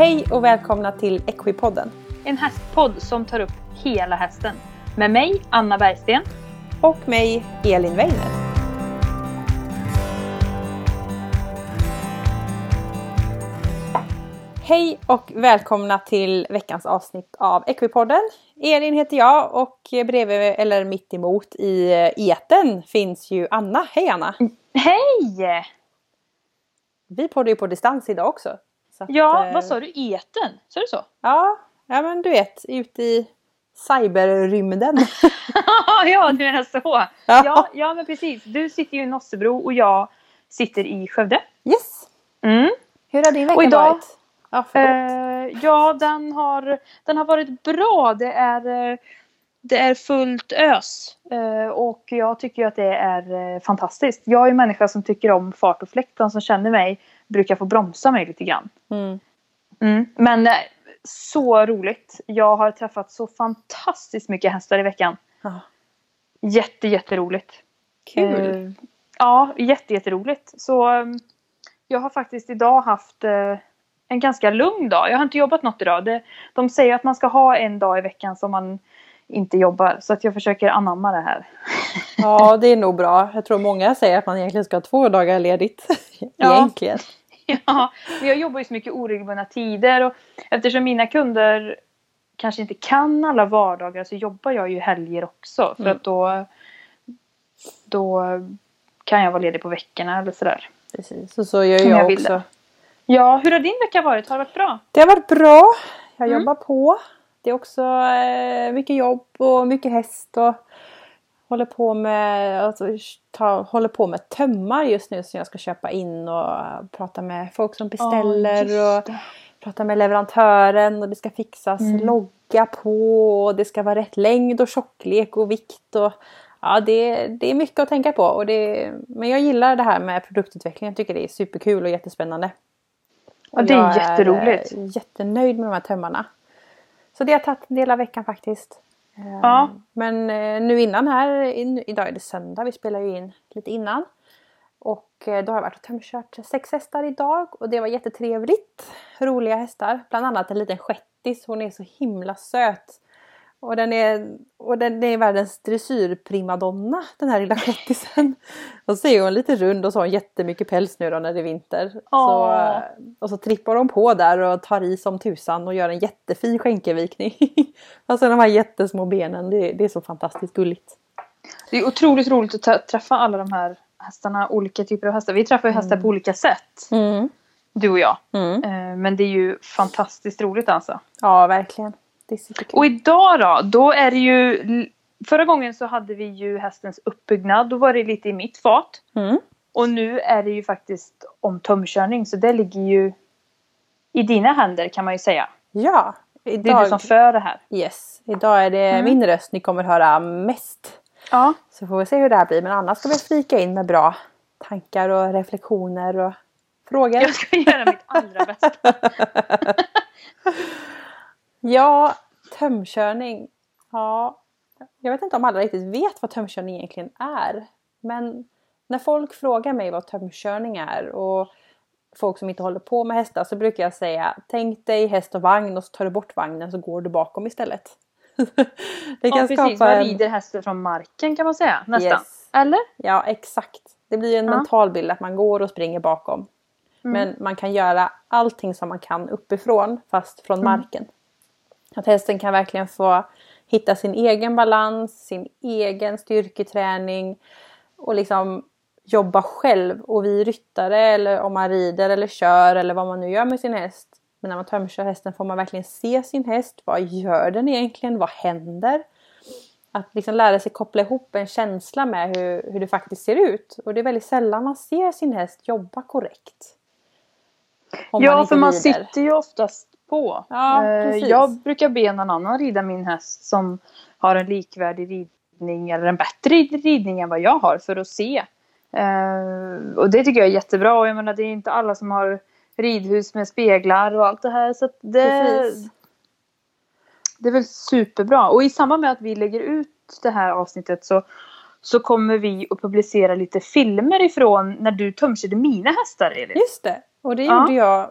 Hej och välkomna till Equipodden. En hästpodd som tar upp hela hästen. Med mig, Anna Bergsten. Och mig, Elin Weiner. Hej och välkomna till veckans avsnitt av Equipodden. Elin heter jag och bredvid, eller mitt emot i eten finns ju Anna. Hej Anna! Hej! Vi poddar ju på distans idag också. Att, ja, eh, vad sa du? Eten? Sa du så? Ja, ja men du vet, ute i cyberrymden. ja, du menar så. Ja. ja. Ja, men precis. Du sitter ju i Nossebro och jag sitter i Skövde. Yes. Mm. Hur har din vecka idag, varit? Ja, eh, ja den, har, den har varit bra. Det är, eh, det är fullt ös. Eh, och jag tycker att det är eh, fantastiskt. Jag är en människa som tycker om fart och fläkt. De som känner mig brukar få bromsa mig lite grann. Mm. Mm. Men eh, så roligt. Jag har träffat så fantastiskt mycket hästar i veckan. Ah. Jätte, jätteroligt. Kul! Uh, ja, jätte, jätteroligt. Så um, jag har faktiskt idag haft uh, en ganska lugn dag. Jag har inte jobbat något idag. Det, de säger att man ska ha en dag i veckan som man inte jobbar. Så att jag försöker anamma det här. Ja, det är nog bra. Jag tror många säger att man egentligen ska ha två dagar ledigt. Ja. Egentligen. Ja, jag jobbar ju så mycket oregelbundna tider och eftersom mina kunder kanske inte kan alla vardagar så jobbar jag ju helger också. För mm. att då, då kan jag vara ledig på veckorna eller sådär. Precis, och så gör jag, jag också. Ja, hur har din vecka varit? Har det varit bra? Det har varit bra. Jag mm. jobbar på. Det är också eh, mycket jobb och mycket häst och håller på med, alltså, ta, håller på med tömmar just nu som jag ska köpa in och prata med folk som beställer oh, och prata med leverantören och det ska fixas mm. logga på och det ska vara rätt längd och tjocklek och vikt och ja det, det är mycket att tänka på och det, men jag gillar det här med produktutveckling. Jag tycker det är superkul och jättespännande. Och ja, det är jätteroligt. Jag är jättenöjd med de här tömmarna. Så det har tagit en del av veckan faktiskt. Ja. Ehm, men eh, nu innan här, idag är det söndag, vi spelar ju in lite innan. Och eh, då har jag varit och tömkört sex hästar idag och det var jättetrevligt. Roliga hästar, bland annat en liten shettis, hon är så himla söt. Och den är, och den är världens dressyrprimadonna den här lilla shettisen. och så är hon lite rund och så har hon jättemycket päls nu då när det är vinter. Så, och så trippar hon på där och tar i som tusan och gör en jättefin skänkelvikning. alltså de här jättesmå benen, det, det är så fantastiskt gulligt. Det är otroligt roligt att träffa alla de här hästarna, olika typer av hästar. Vi träffar ju hästar mm. på olika sätt. Mm. Du och jag. Mm. Eh, men det är ju fantastiskt roligt alltså. Ja, verkligen. Det är superkul. Och idag då, då är det ju... Förra gången så hade vi ju hästens uppbyggnad. Då var det lite i mitt fat. Mm. Och nu är det ju faktiskt om tömkörning. Så det ligger ju i dina händer kan man ju säga. Ja. Idag, det är du som för det här. Yes. Idag är det mm. min röst ni kommer höra mest. Ja. Så får vi se hur det här blir. Men annars ska vi flika in med bra tankar och reflektioner och frågor. Jag ska göra mitt allra bästa. Ja, tömkörning. Ja, jag vet inte om alla riktigt vet vad tömkörning egentligen är. Men när folk frågar mig vad tömkörning är och folk som inte håller på med hästar så brukar jag säga Tänk dig häst och vagn och så tar du bort vagnen så går du bakom istället. det kan ja, precis. Man rider hästen från marken kan man säga nästan. Yes. Eller? Ja exakt. Det blir en ja. mental bild att man går och springer bakom. Mm. Men man kan göra allting som man kan uppifrån fast från mm. marken. Att hästen kan verkligen få hitta sin egen balans, sin egen styrketräning och liksom jobba själv. Och vi ryttare eller om man rider eller kör eller vad man nu gör med sin häst. Men när man tömkör hästen får man verkligen se sin häst. Vad gör den egentligen? Vad händer? Att liksom lära sig koppla ihop en känsla med hur, hur det faktiskt ser ut. Och det är väldigt sällan man ser sin häst jobba korrekt. ja, för man sitter ju oftast på. Ja, eh, jag brukar be någon annan rida min häst som har en likvärdig ridning eller en bättre ridning än vad jag har för att se. Eh, och det tycker jag är jättebra och jag menar det är inte alla som har ridhus med speglar och allt det här så det, det är väl superbra. Och i samband med att vi lägger ut det här avsnittet så så kommer vi att publicera lite filmer ifrån när du tömkörde mina hästar Elin. Just det, och det gjorde ja. jag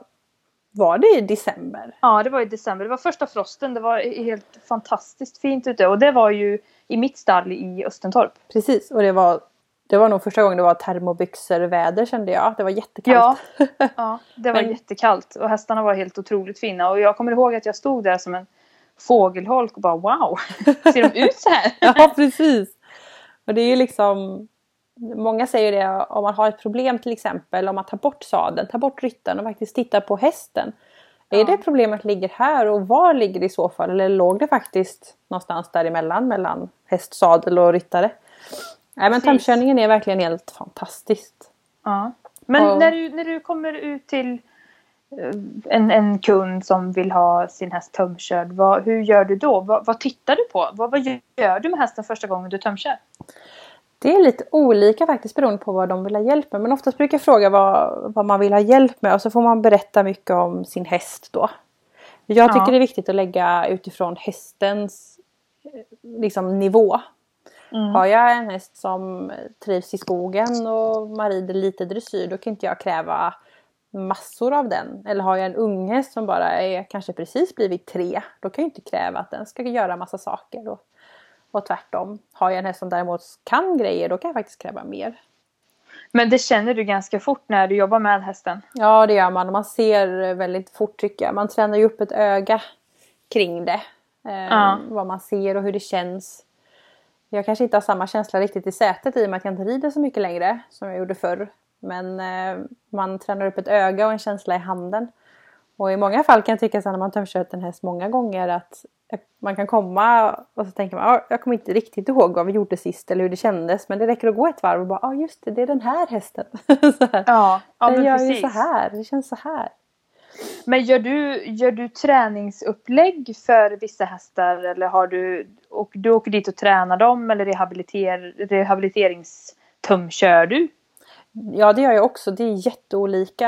var det i december? Ja, det var i december. Det var första frosten. Det var helt fantastiskt fint ute. Och det var ju i mitt stall i Östentorp. Precis, och det var, det var nog första gången det var termobyxor väder kände jag. Det var jättekallt. Ja, ja det var Men- jättekallt. Och hästarna var helt otroligt fina. Och jag kommer ihåg att jag stod där som en fågelholk och bara wow, ser de ut så här? Ja, precis. Och det är ju liksom Många säger det om man har ett problem till exempel om man tar bort sadeln, tar bort ryttaren och faktiskt tittar på hästen. Är Ja. det problemet ligger här och var ligger det i så fall? Eller låg det faktiskt någonstans däremellan mellan häst, sadel och ryttare? Nej men Precis. tömkörningen är verkligen helt fantastiskt. Ja. Men Ja. när, du, när du kommer ut till eh, en, en kund som vill ha sin häst tömkörd, vad, hur gör du då? Vad, vad tittar du på? Vad, vad gör du med hästen första gången du tömkör? Det är lite olika faktiskt beroende på vad de vill ha hjälp med. Men oftast brukar jag fråga vad, vad man vill ha hjälp med och så får man berätta mycket om sin häst då. Jag tycker Ja. det är viktigt att lägga utifrån hästens eh, liksom, nivå. Mm. Har jag en häst som trivs i skogen och man rider lite dressyr då kan inte jag kräva massor av den. Eller har jag en ung häst som bara är kanske precis blivit tre då kan jag inte kräva att den ska göra massa saker. Och, och tvärtom. Har jag en häst som däremot kan grejer då kan jag faktiskt kräva mer. Men det känner du ganska fort när du jobbar med hästen? Ja det gör man. Man ser väldigt fort tycker jag. Man tränar ju upp ett öga kring det. Eh, Ja. Vad man ser och hur det känns. Jag kanske inte har samma känsla riktigt i sätet i och med att jag inte rider så mycket längre som jag gjorde förr. Men eh, man tränar upp ett öga och en känsla i handen. Och i många fall kan jag tycka så när man tömkört en häst många gånger att man kan komma och så tänker man "Ja, jag kommer inte riktigt ihåg vad vi gjorde sist eller hur det kändes. Men det räcker att gå ett varv och bara ja just det, det är den här hästen. här. Ja, ja Den gör precis. ju så här, det känns så här. Men gör du, gör du träningsupplägg för vissa hästar eller har du, och du åker dit och tränar dem eller rehabiliter, rehabiliteringstömkör du? Ja det gör jag också, det är jätteolika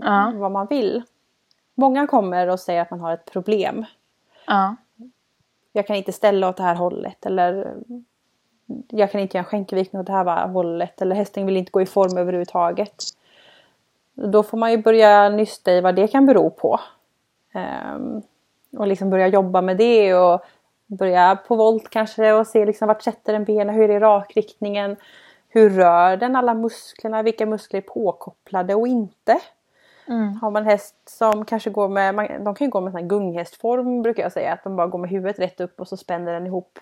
Ja. vad man vill. Många kommer och säger att man har ett problem. Ja. Jag kan inte ställa åt det här hållet eller jag kan inte göra en skänkelvikning åt det här hållet eller hästen vill inte gå i form överhuvudtaget. Då får man ju börja nysta i vad det kan bero på. Ehm, och liksom börja jobba med det och börja på volt kanske och se liksom vart sätter den benen, hur är rakriktningen, hur rör den alla musklerna, vilka muskler är påkopplade och inte. Mm. Har man häst som kanske går med, man- de kan ju gå med sån här gunghästform brukar jag säga, att de bara går med huvudet rätt upp och så spänner den ihop.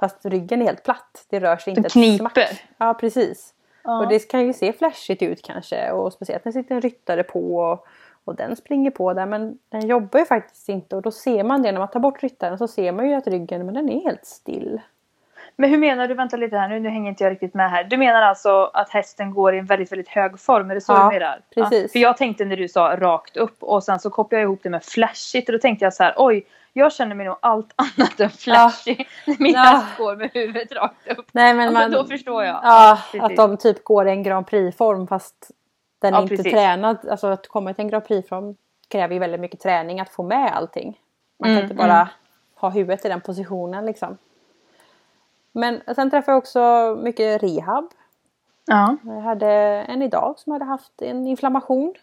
Fast ryggen är helt platt, det rör sig inte ett smack. Ja precis. Ja. Och det kan ju se flashigt ut kanske och speciellt när det sitter en ryttare på och, och den springer på där men den jobbar ju faktiskt inte och då ser man det när man tar bort ryttaren så ser man ju att ryggen men den är helt still. Men hur menar du, vänta lite här nu, nu hänger inte jag riktigt med här. Du menar alltså att hästen går i en väldigt, väldigt hög form, är det så Ja, du menar? precis. För jag tänkte när du sa rakt upp och sen så kopplade jag ihop det med flashigt och då tänkte jag så här, oj, jag känner mig nog allt annat än flashig när min Ja. häst går med huvudet rakt upp. Nej men, Ja, man, då förstår jag. Ja, precis. att de typ går i en Grand Prix-form fast den är Ja, inte precis. tränad. Alltså att komma till en Grand Prix-form kräver ju väldigt mycket träning att få med allting. Man kan Mm, inte bara ha huvudet i den positionen liksom. Men sen träffade jag också mycket rehab. Ja. Jag hade en idag som hade haft en inflammation.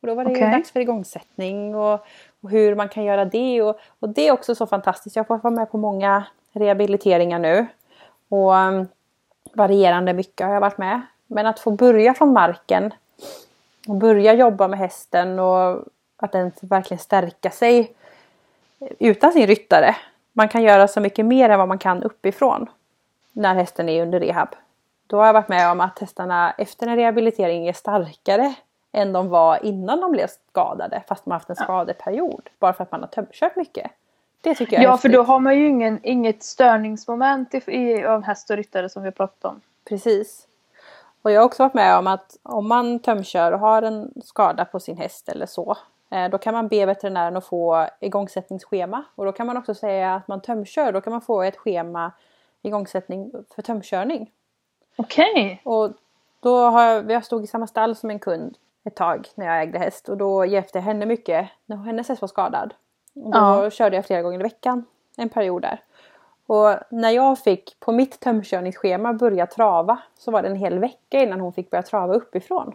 Och då var det ju Okej. dags för igångsättning och, och hur man kan göra det. Och, och det är också så fantastiskt. Jag får vara med på många rehabiliteringar nu. Och um, varierande mycket har jag varit med. Men att få börja från marken och börja jobba med hästen och att den verkligen stärka sig utan sin ryttare. Man kan göra så mycket mer än vad man kan uppifrån när hästen är under rehab. Då har jag varit med om att hästarna efter en rehabilitering är starkare än de var innan de blev skadade fast man haft en skadeperiod. Bara för att man har tömkört mycket. Det tycker jag är Ja, för då häftigt. har man ju ingen, inget störningsmoment i, i, av häst och ryttare som vi har pratat om. Precis. Och jag har också varit med om att om man tömkör och har en skada på sin häst eller så. eh, Då kan man be veterinären att få igångsättningsschema. Och då kan man också säga att man tömkör. Då kan man få ett schema igångsättning för tömkörning. Okej. Och då har jag, jag stod i samma stall som en kund ett tag när jag ägde häst. Och då hjälpte jag henne mycket när hennes häst var skadad. Och då Ja. körde jag flera gånger i veckan en period där. Och när jag fick på mitt tömkörningsschema börja trava så var det en hel vecka innan hon fick börja trava uppifrån.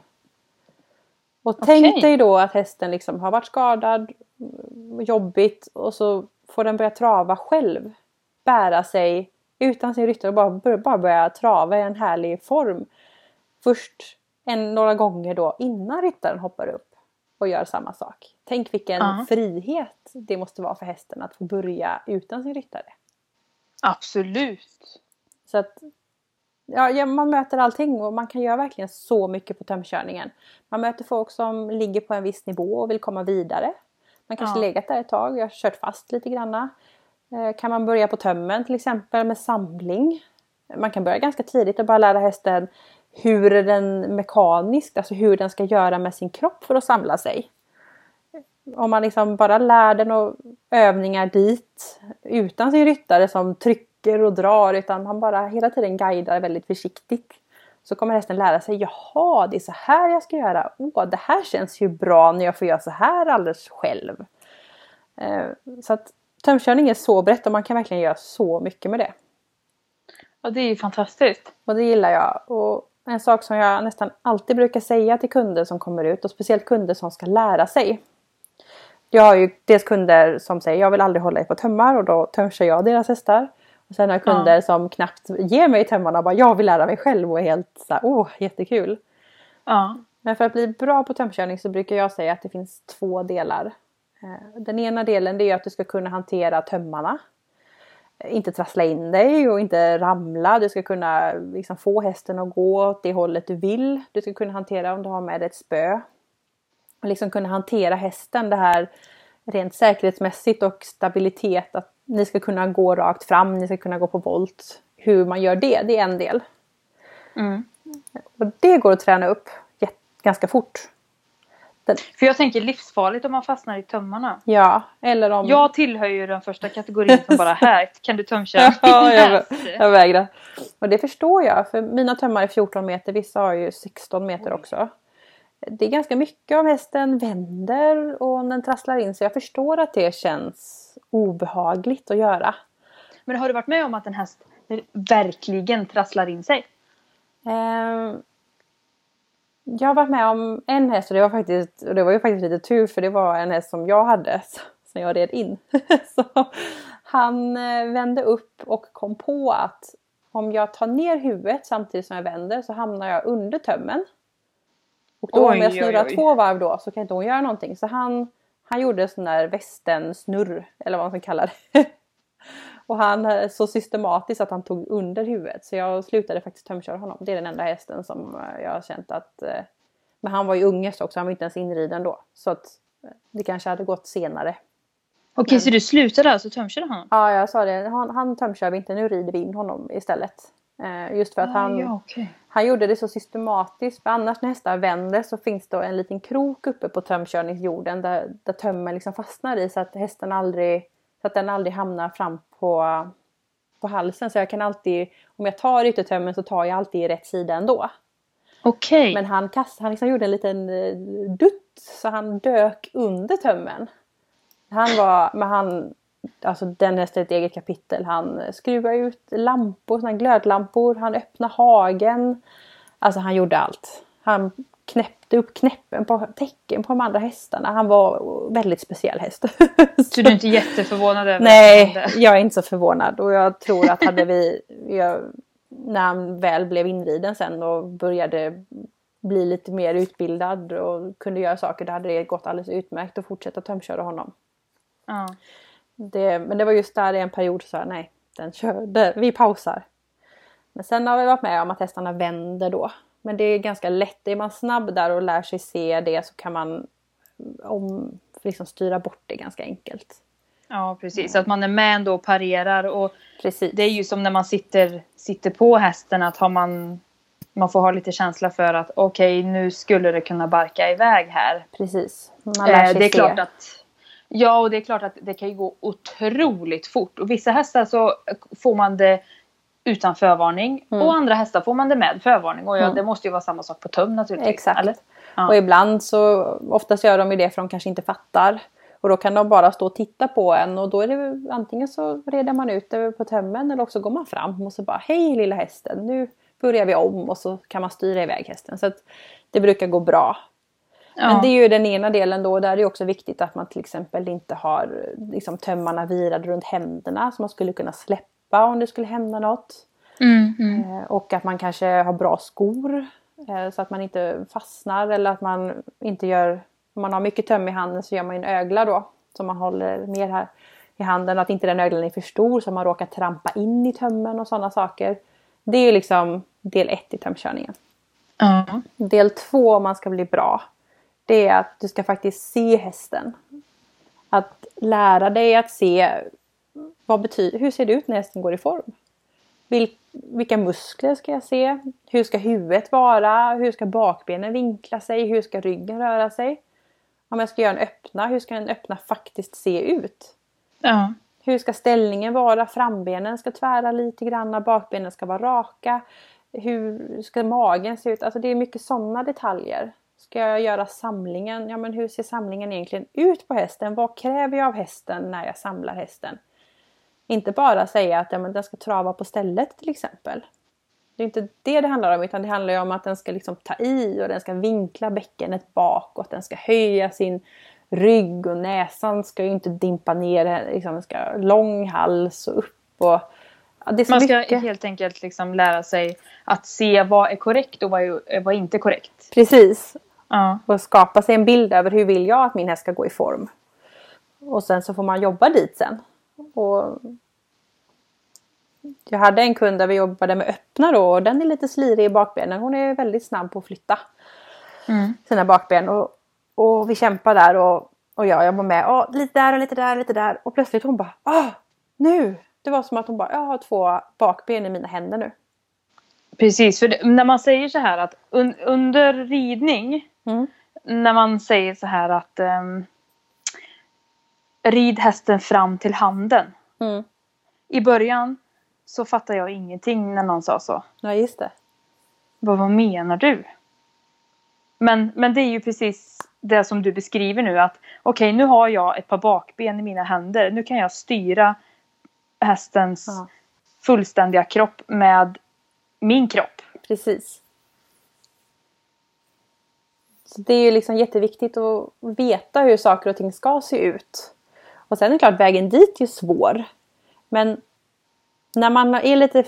Och tänk dig då att hästen liksom har varit skadad, jobbigt och så får den börja trava själv. Bära sig utan sin ryttare och bara, bara börja trava i en härlig form. Först en, några gånger då innan ryttaren hoppar upp och gör samma sak. Tänk vilken uh. frihet det måste vara för hästen att få börja utan sin ryttare. Absolut. Så att ja, man möter allting och man kan göra verkligen så mycket på tömkörningen. Man möter folk som ligger på en viss nivå och vill komma vidare. Man kanske ja. legat där ett tag, jag har kört fast lite granna. Eh, kan man börja på tömmen till exempel med samling. Man kan börja ganska tidigt och bara lära hästen hur den mekaniskt, alltså hur den ska göra med sin kropp för att samla sig. Om man liksom bara lär den och övningar dit utan sin ryttare som trycker och drar utan man bara hela tiden guidar väldigt försiktigt. Så kommer hästen lära sig, jaha det är så här jag ska göra. Åh det här känns ju bra när jag får göra så här alldeles själv. Eh, så att tömkörning är så brett och man kan verkligen göra så mycket med det. Ja det är ju fantastiskt. Och det gillar jag. Och en sak som jag nästan alltid brukar säga till kunder som kommer ut och speciellt kunder som ska lära sig. Jag har ju dels kunder som säger jag vill aldrig hålla er på tömmar och då tömkör jag deras hästar. Och sen har jag kunder ja. som knappt ger mig tömmarna och bara jag vill lära mig själv och är helt så här, åh jättekul. Ja. Men för att bli bra på tömkörning så brukar jag säga att det finns två delar. Eh, den ena delen är att du ska kunna hantera tömmarna inte trassla in dig och inte ramla. Du ska kunna liksom få hästen att gå åt det hållet du vill. Du ska kunna hantera om du har med ett spö. Och liksom kunna hantera hästen det här rent säkerhetsmässigt och stabilitet. Att ni ska kunna gå rakt fram, ni ska kunna gå på volt. Hur man gör det, det är en del. Mm. Och det går att träna upp ganska fort. Den... För jag tänker livsfarligt om man fastnar i tömmarna. Ja, eller om... Jag tillhör ju den första kategorin som bara här kan du tömköra Ja, jag, jag vägrar. Och det förstår jag för mina tömmar är 14 meter, vissa har ju 16 meter också. Det är ganska mycket av hästen vänder och den trasslar in så jag förstår att det känns obehagligt att göra. Men har du varit med om att en häst verkligen trasslar in sig? Um, jag har varit med om en häst och det var faktiskt, och det var ju faktiskt lite tur för det var en häst som jag hade som jag red in. så han eh, vände upp och kom på att om jag tar ner huvudet samtidigt som jag vänder så hamnar jag under tömmen. Och då oj, om jag snurrar oj, oj. två varv då så kan inte hon göra någonting. Så han, han gjorde sån där västensnurr eller vad man ska kalla det. Och han eh, så systematiskt att han tog under huvudet. Så jag slutade faktiskt tömköra honom. Det är den enda hästen som eh, jag har känt att... Eh, men han var ju ungest också, han var inte ens inriden då. Så att det kanske hade gått senare. Okej, men... så du slutade alltså tömköra honom? Ja, jag sa det. Han, han tömkör vi inte, nu rider vi in honom istället. Just för att ah, han, ja, okay. han gjorde det så systematiskt. För annars när hästar vänder så finns det en liten krok uppe på tömkörningsjorden där, där tömmen liksom fastnar i så att hästen aldrig så att den aldrig hamnar fram på, på halsen. Så jag kan alltid, om jag tar yttertömmen så tar jag alltid i rätt sida ändå. Okej. Okay. Men han, kast, han liksom gjorde en liten eh, dutt så han dök under tömmen. Han var, men han, alltså den hästen är ett eget kapitel. Han skruvade ut lampor, såna glödlampor, han öppnade hagen. Alltså han gjorde allt. Han knäppte upp knäppen på tecken på de andra hästarna. Han var väldigt speciell häst. så du är inte jätteförvånad över Nej, jag är inte så förvånad och jag tror att hade vi, jag, när han väl blev inriden sen och började bli lite mer utbildad och kunde göra saker, då hade det gått alldeles utmärkt att fortsätta tömköra honom. Ja. Det, men det var just där i en period så jag, nej, den körde, vi pausar. Men sen har vi varit med om att hästarna vänder då. Men det är ganska lätt. Är man snabb där och lär sig se det så kan man om, liksom styra bort det ganska enkelt. Ja precis, så att man är med ändå och parerar. Och precis. Det är ju som när man sitter, sitter på hästen att har man man får ha lite känsla för att okej okay, nu skulle det kunna barka iväg här. Precis. Man lär sig eh, det är se. klart att Ja och det är klart att det kan ju gå otroligt fort. Och vissa hästar så får man det utan förvarning. Mm. Och andra hästar får man det med förvarning. Och ja, mm. det måste ju vara samma sak på töm naturligtvis. Exakt. Ja. Och ibland så oftast gör de ju det för de kanske inte fattar. Och då kan de bara stå och titta på en och då är det antingen så reder man ut det på tömmen eller också går man fram och så bara hej lilla hästen nu börjar vi om och så kan man styra iväg hästen. Så det brukar gå bra. Ja. Men det är ju den ena delen då. Där är det också viktigt att man till exempel inte har liksom, tömmarna virade runt händerna. Så man skulle kunna släppa om det skulle hända något. Mm, mm. Eh, och att man kanske har bra skor. Eh, så att man inte fastnar eller att man inte gör... Om man har mycket töm i handen så gör man en ögla då. Som man håller mer här i handen. Att inte den öglan är för stor så man råkar trampa in i tömmen och sådana saker. Det är liksom del ett i tömkörningen. Ja. Del två om man ska bli bra. Det är att du ska faktiskt se hästen. Att lära dig att se vad betyder, hur ser det ut när hästen går i form. Vil, vilka muskler ska jag se? Hur ska huvudet vara? Hur ska bakbenen vinkla sig? Hur ska ryggen röra sig? Om jag ska göra en öppna, hur ska en öppna faktiskt se ut? Ja. Hur ska ställningen vara? Frambenen ska tvära lite grann, bakbenen ska vara raka. Hur ska magen se ut? Alltså det är mycket sådana detaljer. Ska jag göra samlingen? Ja men hur ser samlingen egentligen ut på hästen? Vad kräver jag av hästen när jag samlar hästen? Inte bara säga att ja, men den ska trava på stället till exempel. Det är inte det det handlar om utan det handlar om att den ska liksom ta i och den ska vinkla bäckenet bakåt. Den ska höja sin rygg och näsan ska ju inte dimpa ner. Liksom, den ska ha lång hals och upp. Och, ja, Man ska mycket. helt enkelt liksom lära sig att se vad är korrekt och vad är, vad är inte korrekt. Precis. Ja. Och skapa sig en bild över hur vill jag att min häst ska gå i form. Och sen så får man jobba dit sen. Och jag hade en kund där vi jobbade med öppna då och den är lite slirig i bakbenen. Hon är väldigt snabb på att flytta mm. sina bakben. Och, och vi kämpar där och, och jag jobbar med. Åh, lite där och lite där och lite där. Och plötsligt hon bara Åh, nu! Det var som att hon bara Jag har två bakben i mina händer nu. Precis, för när man säger så här att un, under ridning Mm. När man säger så här att um, Rid hästen fram till handen. Mm. I början så fattade jag ingenting när någon sa så. Ja, just det. Vad, vad menar du? Men, men det är ju precis det som du beskriver nu att okej okay, nu har jag ett par bakben i mina händer. Nu kan jag styra hästens ja. fullständiga kropp med min kropp. Precis. Så det är ju liksom jätteviktigt att veta hur saker och ting ska se ut. Och sen är det klart vägen dit är svår. Men när man är lite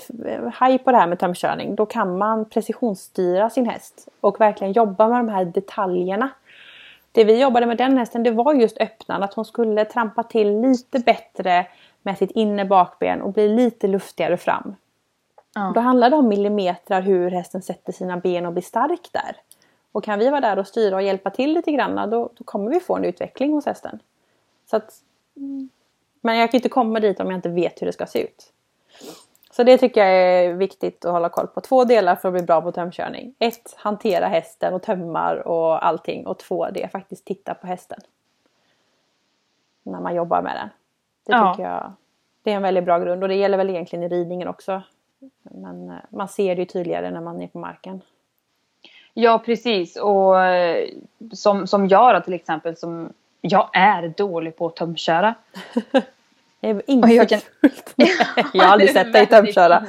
haj på det här med tömkörning då kan man precisionsstyra sin häst och verkligen jobba med de här detaljerna. Det vi jobbade med den hästen det var just öppnan, att hon skulle trampa till lite bättre med sitt inne bakben och bli lite luftigare fram. Ja. Då handlar det om millimeter hur hästen sätter sina ben och blir stark där. Och kan vi vara där och styra och hjälpa till lite grann då, då kommer vi få en utveckling hos hästen. Så att, men jag kan inte komma dit om jag inte vet hur det ska se ut. Så det tycker jag är viktigt att hålla koll på. Två delar för att bli bra på tömkörning. Ett, hantera hästen och tömmar och allting. Och två, det är faktiskt titta på hästen. När man jobbar med den. Det tycker ja. jag det är en väldigt bra grund och det gäller väl egentligen i ridningen också. Men eh, man ser det ju tydligare när man är på marken. Ja precis och eh, som, som jag då till exempel som jag är dålig på att tömköra. Det är insiktsfullt. Jag, kan... jag har aldrig sett dig tömköra.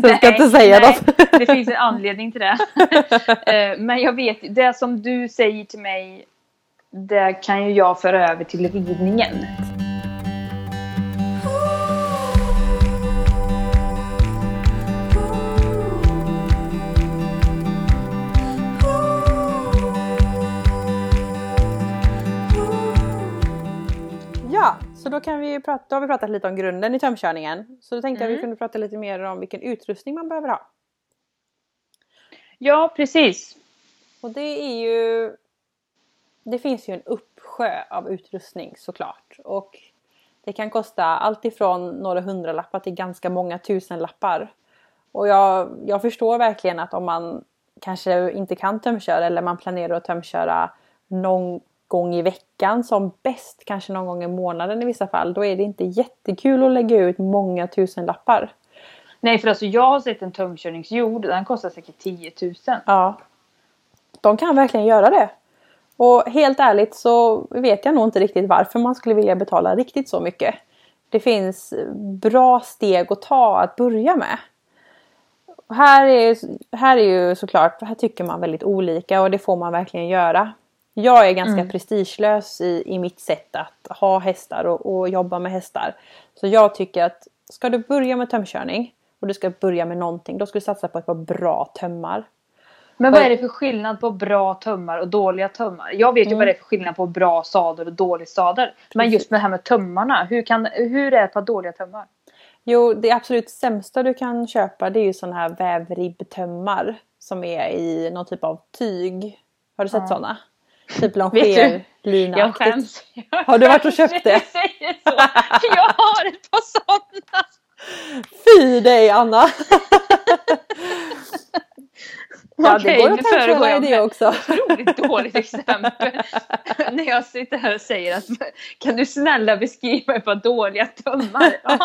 Så jag ska inte säga nej, något. det finns en anledning till det. Eh, men jag vet, det som du säger till mig det kan ju jag föra över till ridningen. Så då, kan vi prata, då har vi pratat lite om grunden i tömkörningen. Så då tänkte mm. jag att vi kunde prata lite mer om vilken utrustning man behöver ha. Ja, precis. Och det är ju... Det finns ju en uppsjö av utrustning såklart. Och det kan kosta allt ifrån några hundralappar till ganska många tusenlappar. Och jag, jag förstår verkligen att om man kanske inte kan tömköra eller man planerar att tömköra någon gång i veckan som bäst, kanske någon gång i månaden i vissa fall, då är det inte jättekul att lägga ut många tusen lappar. Nej, för alltså jag har sett en tömkörningsjord, den kostar säkert 10 000. Ja. De kan verkligen göra det. Och helt ärligt så vet jag nog inte riktigt varför man skulle vilja betala riktigt så mycket. Det finns bra steg att ta att börja med. Här är, här är ju såklart, här tycker man väldigt olika och det får man verkligen göra. Jag är ganska mm. prestigelös i, i mitt sätt att ha hästar och, och jobba med hästar. Så jag tycker att ska du börja med tömkörning och du ska börja med någonting, då ska du satsa på ett par bra tömmar. Men vad är det för skillnad på bra tömmar och dåliga tömmar? Jag vet ju mm. vad det är för skillnad på bra sadel och dålig sadel. Men just med det här med tömmarna, hur, kan, hur är ett par dåliga tömmar? Jo, det absolut sämsta du kan köpa det är ju sådana här vävribbtömmar. Som är i någon typ av tyg. Har du sett ja. sådana? Typ longerlina Jag skäms. Har du varit och köpt det? Jag har ett par sådana. Fy dig Anna! Ja, Okej, det går att tänka i det också. Otroligt dåligt exempel. När jag sitter här och säger att kan du snälla beskriva ett par dåliga tummar? Ja,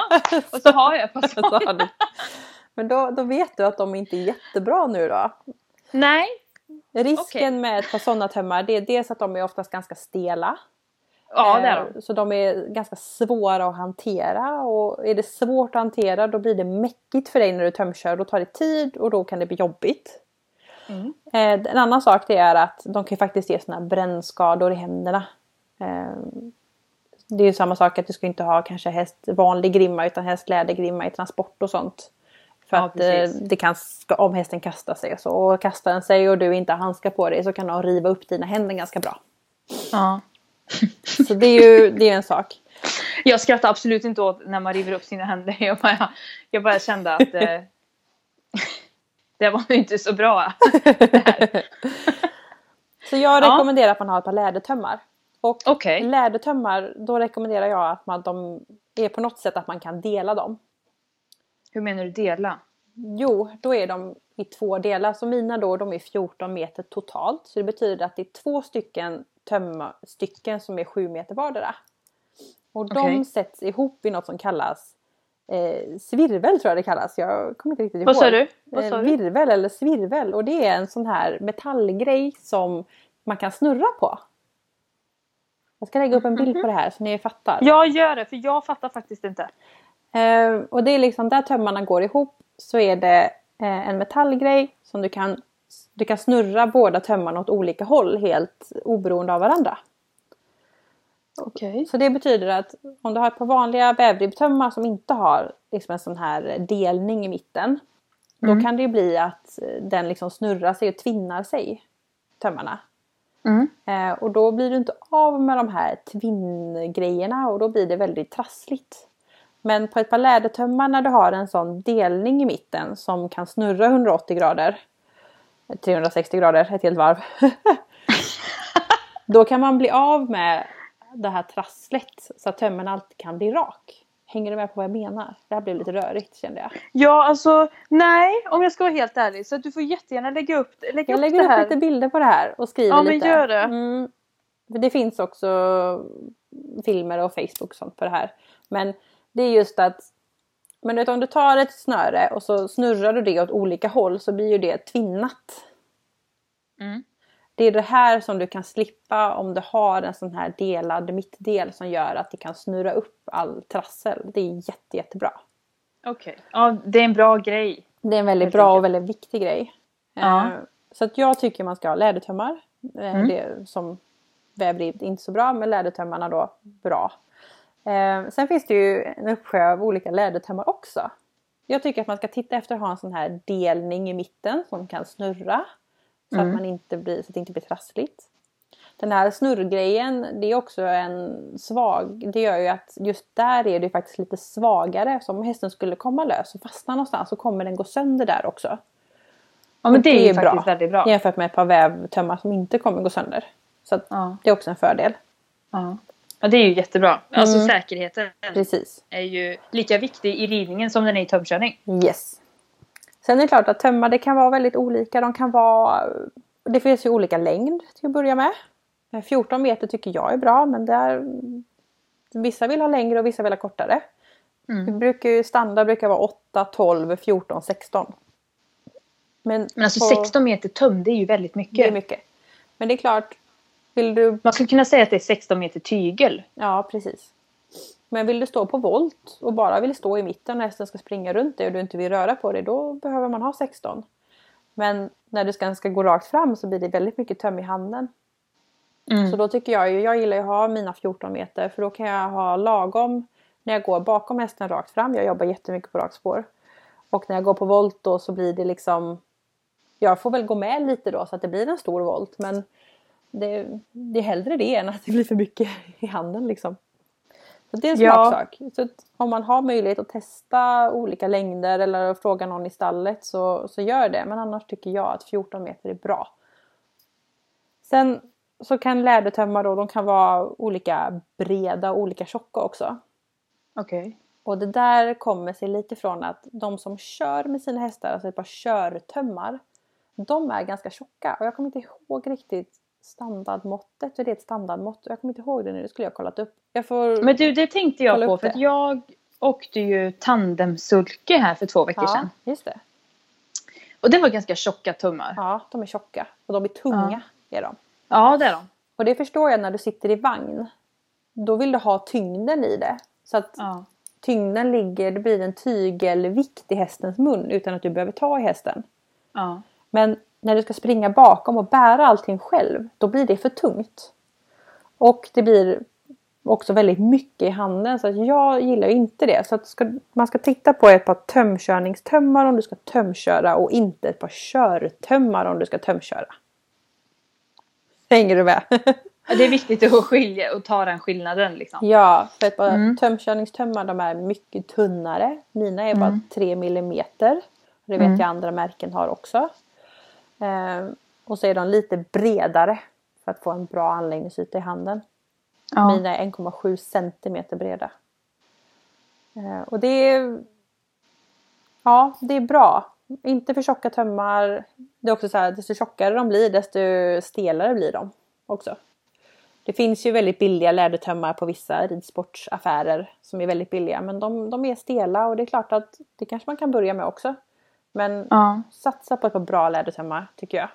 och så har jag ett par sådana. Men då, då vet du att de inte är jättebra nu då? Nej. Risken okay. med ett par sådana tömmar det är dels att de är oftast ganska stela. Ja, det är de. Eh, så de är ganska svåra att hantera och är det svårt att hantera då blir det mäckigt för dig när du tömkör. Då tar det tid och då kan det bli jobbigt. Mm. Eh, en annan sak det är att de kan faktiskt ge såna brännskador i händerna. Eh, det är ju samma sak att du ska inte ha kanske häst vanlig grimma utan hästlädergrimma i transport och sånt. För ja, att precis. det kan, om hästen kastar sig och så. Och kastar den sig och du inte har handskar på dig så kan de riva upp dina händer ganska bra. Ja. Så det är ju det är en sak. Jag skrattar absolut inte åt när man river upp sina händer. Jag bara, jag bara kände att eh, det var inte så bra. så jag rekommenderar ja. att man har ett par lädertömmar. Och okay. lädertömmar, då rekommenderar jag att man, de är på något sätt att man kan dela dem. Hur menar du dela? Jo, då är de i två delar. Så mina då, de är 14 meter totalt. Så det betyder att det är två stycken tömmarstycken som är 7 meter vardera. Och okay. de sätts ihop i något som kallas eh, svirvel tror jag det kallas. Jag kommer inte riktigt ihåg. Vad sa du? Vad sa du? Virvel eller svirvel och det är en sån här metallgrej som man kan snurra på. Jag ska lägga upp en bild på det här så ni fattar. Ja gör det för jag fattar faktiskt inte. Eh, och det är liksom där tömmarna går ihop så är det eh, en metallgrej som du kan, du kan snurra båda tömmarna åt olika håll helt oberoende av varandra. Okay. Så det betyder att om du har ett par vanliga vävribbtömmar som inte har liksom en sån här delning i mitten. Mm. Då kan det bli att den liksom snurrar sig och tvinnar sig. Tömmarna. Mm. Eh, och då blir du inte av med de här tvinngrejerna och då blir det väldigt trassligt. Men på ett par lädertömmar när du har en sån delning i mitten som kan snurra 180 grader 360 grader, ett helt varv. då kan man bli av med det här trasslet så att tömmen alltid kan bli rak. Hänger du med på vad jag menar? Det här blev lite rörigt kände jag. Ja, alltså nej, om jag ska vara helt ärlig. Så du får jättegärna lägga upp, lägga jag upp lägger det här. upp lite bilder på det här och skriver lite. Ja, men gör det. Mm. Det finns också filmer och Facebook och sånt på det här. Men det är just att men vet, om du tar ett snöre och så snurrar du det åt olika håll så blir ju det tvinnat. Mm. Det är det här som du kan slippa om du har en sån här delad mittdel som gör att det kan snurra upp all trassel. Det är jätte, jättebra. Okej, okay. ja det är en bra grej. Det är en väldigt bra och väldigt viktig grej. Ja. Eh, så att jag tycker man ska ha lädertömmar. Eh, mm. Det som vävribb inte så bra men lädertömmarna då bra. Eh, sen finns det ju en uppsjö av olika lädertömmar också. Jag tycker att man ska titta efter att ha en sån här delning i mitten som kan snurra. Så mm. att man inte blir, så att det inte blir trassligt. Den här snurrgrejen det är också en svag, det gör ju att just där är det faktiskt lite svagare. Så om hästen skulle komma lös och fastna någonstans så kommer den gå sönder där också. Ja men det, det är ju faktiskt väldigt bra. Jämfört med ett par vävtömmar som inte kommer gå sönder. Så ja. det är också en fördel. Ja. Ja det är ju jättebra. Alltså mm. säkerheten Precis. är ju lika viktig i ridningen som den är i tömkörning. Yes. Sen är det klart att tömmar det kan vara väldigt olika. De kan vara... Det finns ju olika längd till att börja med. 14 meter tycker jag är bra men där... Vissa vill ha längre och vissa vill ha kortare. Mm. Det brukar ju, standard brukar vara 8, 12, 14, 16. Men, men alltså på... 16 meter töm det är ju väldigt mycket. Det är mycket. Men det är klart. Vill du... Man skulle kunna säga att det är 16 meter tygel. Ja precis. Men vill du stå på volt och bara vill stå i mitten när hästen ska springa runt dig och du inte vill röra på dig då behöver man ha 16. Men när du ska, ska gå rakt fram så blir det väldigt mycket töm i handen. Mm. Så då tycker jag ju, jag gillar ju att ha mina 14 meter för då kan jag ha lagom när jag går bakom hästen rakt fram. Jag jobbar jättemycket på rakspår. Och när jag går på volt då så blir det liksom Jag får väl gå med lite då så att det blir en stor volt men det, det är hellre det än att det blir för mycket i handen liksom. Så det är en smaksak. Ja. Så om man har möjlighet att testa olika längder eller fråga någon i stallet så, så gör det. Men annars tycker jag att 14 meter är bra. Sen så kan lädertömmar då, de kan vara olika breda och olika tjocka också. Okej. Okay. Och det där kommer sig lite från att de som kör med sina hästar, alltså ett par körtömmar, de är ganska tjocka. Och jag kommer inte ihåg riktigt standardmåttet, är det ett standardmått? Jag kommer inte ihåg det nu, det skulle jag kollat upp. Men du, det tänkte jag på för att jag åkte ju tandemsulke här för två veckor ja, sedan. just det. Och det var ganska tjocka tummar. Ja, de är tjocka. Och de är tunga, ja. är de. Ja, det är de. Och det förstår jag när du sitter i vagn. Då vill du ha tyngden i det. Så att ja. tyngden ligger, det blir en tygelvikt i hästens mun utan att du behöver ta i hästen. Ja. Men när du ska springa bakom och bära allting själv, då blir det för tungt. Och det blir också väldigt mycket i handen så jag gillar inte det. Så ska, man ska titta på ett par tömkörningstömmar om du ska tömköra och inte ett par körtömmar om du ska tömköra. Hänger du med? det är viktigt att skilja och ta den skillnaden liksom. Ja, för ett par mm. tömkörningstömmar de är mycket tunnare. Mina är mm. bara 3 millimeter. Det vet mm. jag andra märken har också. Eh, och så är de lite bredare för att få en bra anläggningsyta i handen. Ja. Mina är 1,7 centimeter breda. Eh, och det är Ja, det är bra. Inte för tjocka tömmar. Det är också så här, desto tjockare de blir desto stelare blir de också. Det finns ju väldigt billiga lädertömmar på vissa ridsportsaffärer som är väldigt billiga men de, de är stela och det är klart att det kanske man kan börja med också. Men ja. satsa på ett par bra lädertömmar tycker jag.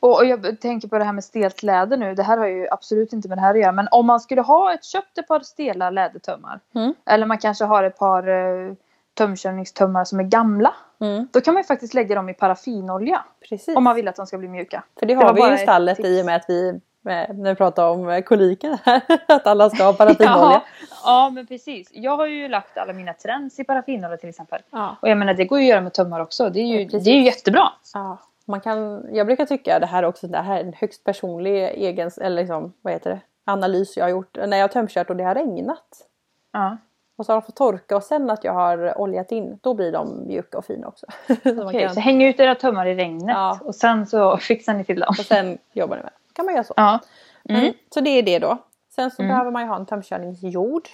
Och, och, jag tänker på det här med stelt läder nu. Det här har ju absolut inte med det här att göra. Men om man skulle ha ett, köpt ett par stela lädertömmar. Mm. Eller man kanske har ett par uh, tömkörningstömmar som är gamla. Mm. Då kan man ju faktiskt lägga dem i paraffinolja. Precis. Om man vill att de ska bli mjuka. För det har det vi ju i stallet i och med att vi när vi pratar om koliken här. att alla ska ha paraffinolja. ja, ja men precis. Jag har ju lagt alla mina trends i paraffinolja till exempel. Ja. Och jag menar det går ju att göra med tummar också. Det är ju, ja, det är ju jättebra. Ja. Man kan, jag brukar tycka det här också det här är en högst personlig egen, eller liksom, vad heter det, analys jag har gjort när jag har tömkört och det har regnat. Ja. Och så har de fått torka och sen att jag har oljat in, då blir de mjuka och fina också. så, okay, kan... så häng ut era tummar i regnet och sen så fixar ni till dem. Och sen jobbar ni med det. Kan man göra så. Ja. Mm. Mm. Så det är det då. Sen så mm. behöver man ju ha en tömkörningsjord.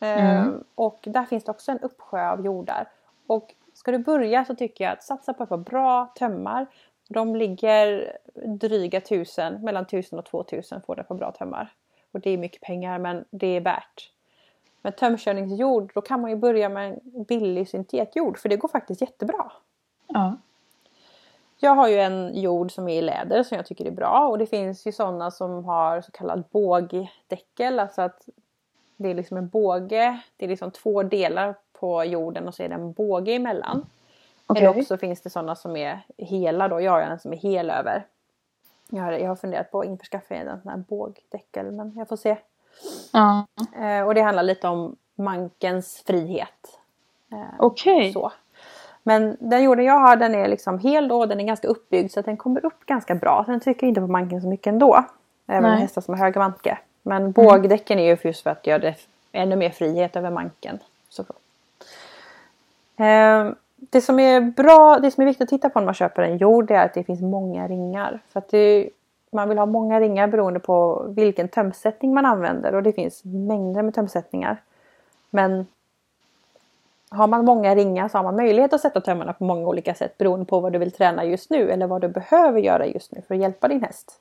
Eh, och där finns det också en uppsjö av jordar. Och ska du börja så tycker jag att satsa på ett par bra tömmar. De ligger dryga tusen, mellan tusen och två tusen får du på bra tömmar. Och det är mycket pengar men det är värt. Med tömkörningsjord då kan man ju börja med en billig syntetjord för det går faktiskt jättebra. Ja. Jag har ju en jord som är i läder som jag tycker är bra och det finns ju sådana som har så kallad bågdäckel. Alltså att det är liksom en båge, det är liksom två delar på jorden och så är det en båge emellan. Okay. Eller också finns det sådana som är hela då. Jag har en som är hel över. Jag har, jag har funderat på att införskaffa en sån här bågdäckel men jag får se. Mm. Eh, och det handlar lite om mankens frihet. Eh, Okej. Okay. Men den jorden jag har den är liksom hel då, den är ganska uppbyggd så att den kommer upp ganska bra. Sen trycker jag inte på manken så mycket ändå. Även Nej. hästar som har höga manke. Men mm. bågdäcken är ju just för att göra det ännu mer frihet över manken. Så. Eh, det som är bra, det som är viktigt att titta på när man köper en jord är att det finns många ringar. För att det, man vill ha många ringar beroende på vilken tömsättning man använder och det finns mängder med tömsättningar. Men har man många ringar så har man möjlighet att sätta tömmarna på många olika sätt beroende på vad du vill träna just nu eller vad du behöver göra just nu för att hjälpa din häst.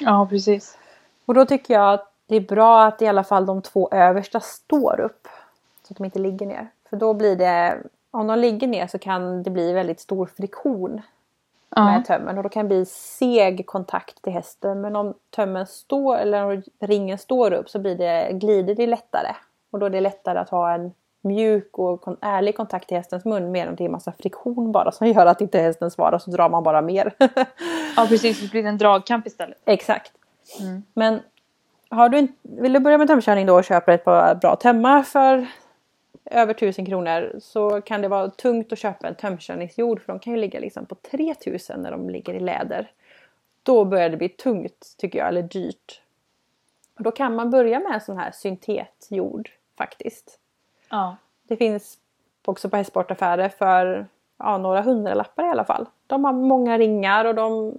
Ja, precis. Och då tycker jag att det är bra att i alla fall de två översta står upp. Så att de inte ligger ner. För då blir det, om de ligger ner så kan det bli väldigt stor friktion ja. med tömmen och då kan det bli seg kontakt till hästen. Men om tömmen står eller om ringen står upp så blir det, glider det lättare. Och då är det lättare att ha en mjuk och ärlig kontakt till hästens mun mer än det är massa friktion bara som gör att inte hästen svarar så drar man bara mer. ja precis, det blir en dragkamp istället. Exakt. Mm. Men har du vill du börja med tömkörning då och köpa ett par bra tömmar för över 1000 kronor så kan det vara tungt att köpa en tömkörningsjord för de kan ju ligga liksom på 3000 när de ligger i läder. Då börjar det bli tungt tycker jag, eller dyrt. Och då kan man börja med en sån här syntetjord faktiskt. Ja. Det finns också på hästsportaffärer för ja, några hundralappar i alla fall. De har många ringar och de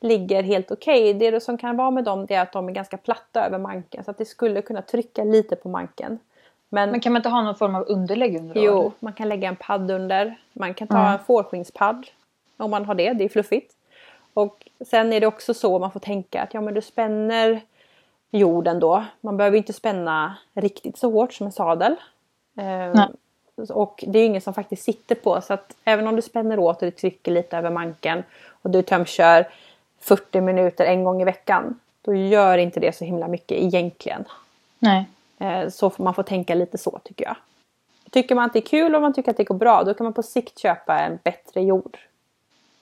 ligger helt okej. Okay. Det som kan vara med dem är att de är ganska platta över manken så att det skulle kunna trycka lite på manken. Men, Men kan man inte ha någon form av underlägg under? Jo, eller? man kan lägga en padd under. Man kan ta mm. en fårskinspadd om man har det, det är fluffigt. Och sen är det också så man får tänka att ja men du spänner jorden då. Man behöver inte spänna riktigt så hårt som en sadel. Eh, och det är ingen som faktiskt sitter på så att även om du spänner åt och du trycker lite över manken och du tömkör 40 minuter en gång i veckan. Då gör inte det så himla mycket egentligen. Nej. Eh, så man får tänka lite så tycker jag. Tycker man att det är kul och man tycker att det går bra då kan man på sikt köpa en bättre jord.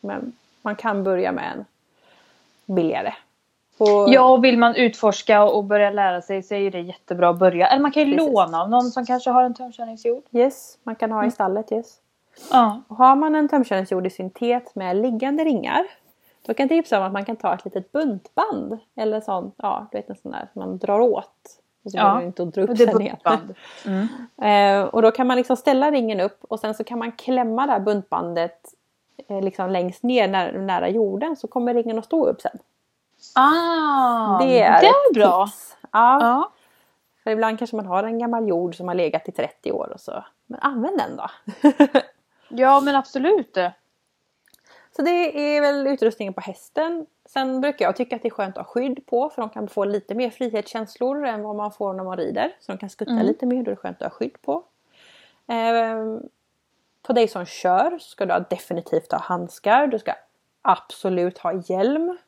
Men man kan börja med en billigare. Och... Ja, och vill man utforska och börja lära sig så är det jättebra att börja. Eller man kan ju Precis. låna av någon som kanske har en tömkörningsjord. Yes, man kan ha i mm. stallet. Yes. Ja. Och har man en tömkörningsjord i syntet med liggande ringar då kan jag tipsa om att man kan ta ett litet buntband. Eller sån, ja du vet en sån där som man drar åt. Och så ja, inte att dra upp det sen igen. Mm. eh, och då kan man liksom ställa ringen upp och sen så kan man klämma det här buntbandet eh, liksom längst ner nära, nära jorden så kommer ringen att stå upp sen. Ah, det är, det är bra. Ja. ja. För ibland kanske man har en gammal jord som har legat i 30 år och så. Men använd den då. ja men absolut. Så det är väl utrustningen på hästen. Sen brukar jag tycka att det är skönt att ha skydd på för de kan få lite mer frihetskänslor än vad man får när man rider. Så de kan skutta mm. lite mer, då är det skönt att ha skydd på. Eh, på dig som kör ska du definitivt ha handskar. Du ska absolut ha hjälm.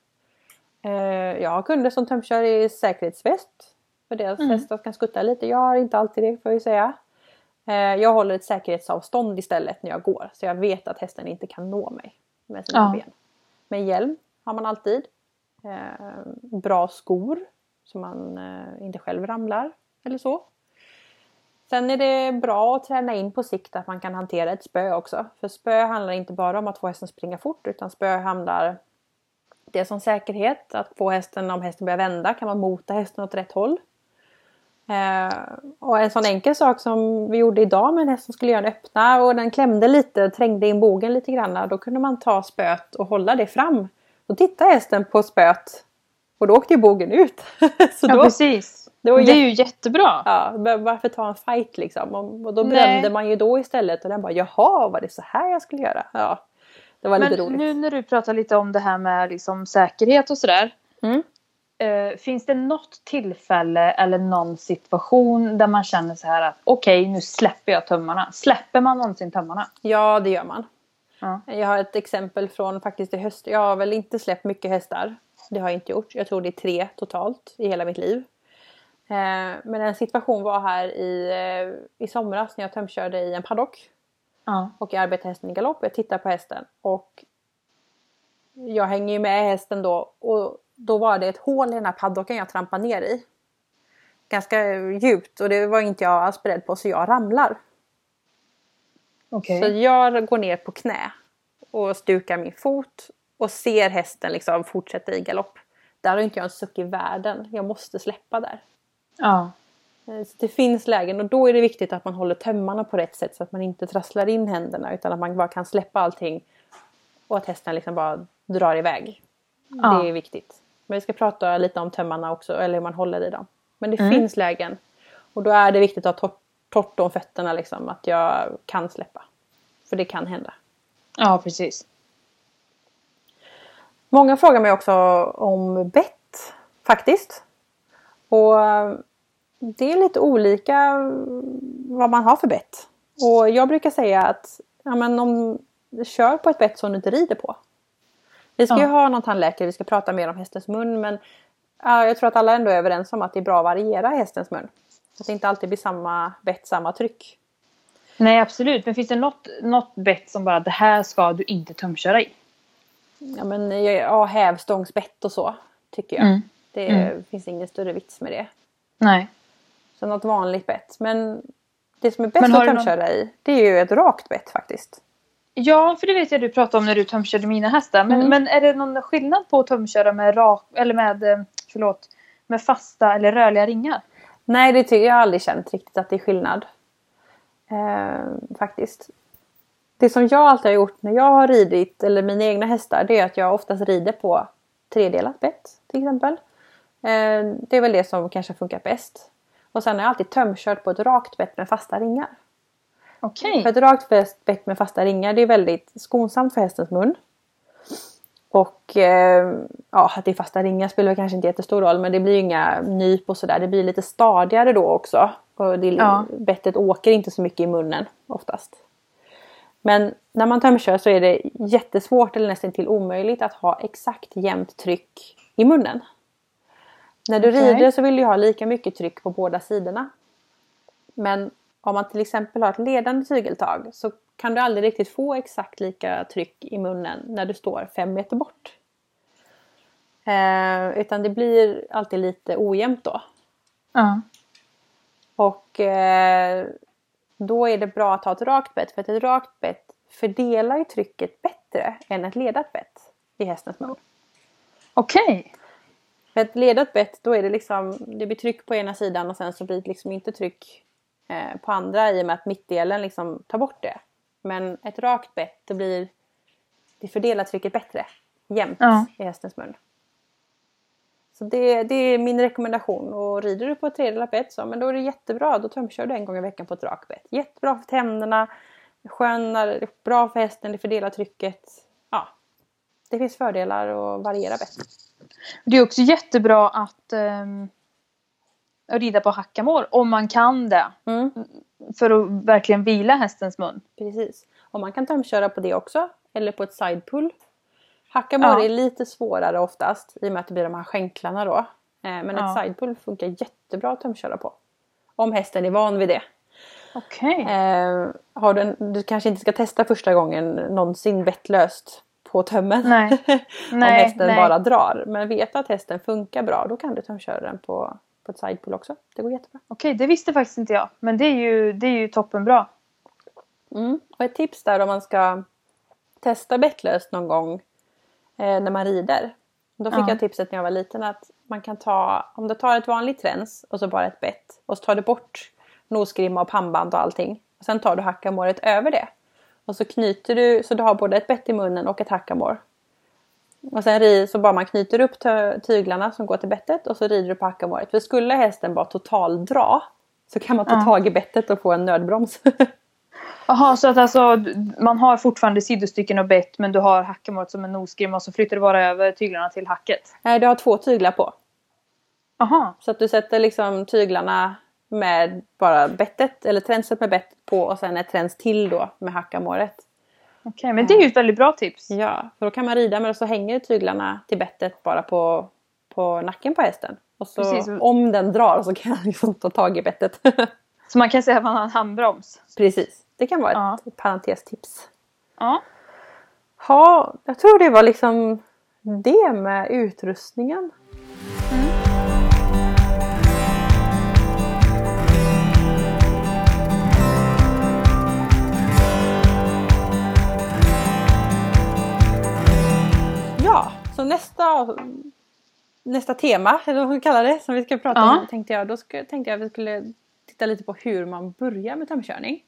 Eh, jag har kunder som tömkör i säkerhetsväst. För deras mm. hästar kan skutta lite. Jag har inte alltid det får jag säga. Eh, jag håller ett säkerhetsavstånd istället när jag går. Så jag vet att hästen inte kan nå mig med sina ja. ben. Med hjälm har man alltid. Eh, bra skor så man inte själv ramlar eller så. Sen är det bra att träna in på sikt att man kan hantera ett spö också. För spö handlar inte bara om att få hästen springa fort utan spö handlar det som säkerhet. Att få hästen, om hästen börjar vända, kan man mota hästen åt rätt håll. Eh, och en sån enkel sak som vi gjorde idag med en häst som skulle göra en öppna och den klämde lite, trängde in bogen lite grann. Då kunde man ta spöet och hålla det fram. Då tittade hästen på spöet och då åkte ju bogen ut. Så ja då, precis. Det, det är ju jättebra. Ja, varför ta en fight liksom? Och då berömde man ju då istället och den bara jaha var det så här jag skulle göra? Ja, det var Men lite roligt. nu när du pratar lite om det här med liksom säkerhet och sådär. Mm. Uh, finns det något tillfälle eller någon situation där man känner så här att okej okay, nu släpper jag tömmarna. Släpper man någonsin tömmarna? Ja det gör man. Ja. Jag har ett exempel från faktiskt i höst. Jag har väl inte släppt mycket hästar. Det har jag inte gjort. Jag tror det är tre totalt i hela mitt liv. Uh, men en situation var här i, uh, i somras när jag tömkörde i en paddock. Ja. Och jag arbetar hästen i galopp. Jag tittar på hästen och jag hänger ju med hästen då och då var det ett hål i den här paddocken jag trampade ner i. Ganska djupt och det var inte jag alls beredd på så jag ramlar. Okay. Så jag går ner på knä och stukar min fot och ser hästen liksom fortsätta i galopp. Där har inte jag en suck i världen. Jag måste släppa där. Ja. Eh, så det finns lägen och då är det viktigt att man håller tömmarna på rätt sätt så att man inte trasslar in händerna utan att man bara kan släppa allting och att hästen liksom bara drar iväg. Ja. Det är viktigt. Men vi ska prata lite om tömmarna också, eller hur man håller i dem. Men det mm. finns lägen. Och då är det viktigt att ha torrt, torrt om fötterna liksom, att jag kan släppa. För det kan hända. Ja, precis. Många frågar mig också om bett, faktiskt. Och det är lite olika vad man har för bett. Och jag brukar säga att ja, men om kör på ett bett som du inte rider på. Vi ska ja. ju ha någon tandläkare, vi ska prata mer om hästens mun men ja, jag tror att alla ändå är överens om att det är bra att variera hästens mun. Så att det inte alltid blir samma bett, samma tryck. Nej absolut, men finns det något, något bett som bara det här ska du inte tömköra i? Ja men ja, hävstångsbett och så tycker jag. Mm. Det mm. finns ingen större vits med det. Nej. Så något vanligt bett. Men det som är bäst att tömköra någon... i det är ju ett rakt bett faktiskt. Ja, för det vet jag du pratade om när du tömkörde mina hästar. Men, mm. men är det någon skillnad på att tömköra med, rak, eller med, eh, förlåt, med fasta eller rörliga ringar? Nej, det tycker jag aldrig känt riktigt att det är skillnad. Eh, faktiskt. Det som jag alltid har gjort när jag har ridit, eller mina egna hästar, det är att jag oftast rider på tredelat bett till exempel. Eh, det är väl det som kanske funkar bäst. Och sen har jag alltid tömkört på ett rakt bett med fasta ringar. Okej. Okay. För ett rakt bett med fasta ringar det är väldigt skonsamt för hästens mun. Och eh, ja, att det är fasta ringar spelar kanske inte jättestor roll men det blir inga nyp och sådär. Det blir lite stadigare då också. Och det, ja. Bettet åker inte så mycket i munnen oftast. Men när man tömkör så är det jättesvårt eller nästan till omöjligt att ha exakt jämnt tryck i munnen. När du okay. rider så vill du ha lika mycket tryck på båda sidorna. Men om man till exempel har ett ledande tygeltag så kan du aldrig riktigt få exakt lika tryck i munnen när du står fem meter bort. Eh, utan det blir alltid lite ojämnt då. Uh. Och eh, då är det bra att ha ett rakt bett för att ett rakt bett fördelar ju trycket bättre än ett ledat bett i hästens mun. Okej. Okay. För ett ledat bett då är det liksom, det blir tryck på ena sidan och sen så blir det liksom inte tryck eh, på andra i och med att mittdelen liksom tar bort det. Men ett rakt bett det blir, det fördelar trycket bättre jämnt ja. i hästens mun. Så det, det, är min rekommendation. Och rider du på ett tredjedelat bett så men då är det jättebra. Då tömkör du en gång i veckan på ett rakt bett. Jättebra för tänderna, skönare, bra för hästen, det fördelar trycket. Ja, det finns fördelar att variera bett. Det är också jättebra att um, rida på hackamår om man kan det. Mm. För att verkligen vila hästens mun. Precis. Och man kan tömköra på det också. Eller på ett sidepull. Hackamår ja. är lite svårare oftast i och med att det blir de här skänklarna då. Eh, men ja. ett sidepull funkar jättebra att tömköra på. Om hästen är van vid det. Okej. Okay. Eh, du, du kanske inte ska testa första gången någonsin vettlöst på tömmen. Nej. Om hästen nej. bara drar. Men vet att hästen funkar bra då kan du tömköra den på, på ett sidepull också. Det går jättebra. Okej, det visste faktiskt inte jag. Men det är ju, det är ju toppenbra. Mm. Och ett tips där om man ska testa bettlöst någon gång eh, när man rider. Då fick ja. jag tipset när jag var liten att man kan ta, om du tar ett vanligt träns och så bara ett bett och så tar du bort nosgrimma och pannband och allting. Och sen tar du hackamåret över det. Och så knyter du så du har både ett bett i munnen och ett hackamår. Och sen så bara man knyter upp tyglarna som går till bettet och så rider du på hackamåret. För skulle hästen bara totaldra så kan man ta ja. tag i bettet och få en nödbroms. Jaha, så att alltså man har fortfarande sidostycken och bett men du har hackamåret som en nosgrimma och så flyttar du bara över tyglarna till hacket? Nej, du har två tyglar på. Aha. Så att du sätter liksom tyglarna med bara bettet eller tränset med bettet på och sen ett träns till då med hackamåret. Okej, okay, men det är ju ett väldigt bra tips. Ja, för då kan man rida med så hänger tyglarna till bettet bara på, på nacken på hästen. Och så Precis. om den drar så kan han liksom ta tag i bettet. så man kan säga att man har en handbroms? Precis, det kan vara ja. ett parentestips. Ja. Ja, jag tror det var liksom det med utrustningen. Så nästa, nästa tema, eller vad man kallar det, som vi ska prata ja. om tänkte jag. Då ska, tänkte jag att vi skulle titta lite på hur man börjar med tömkörning.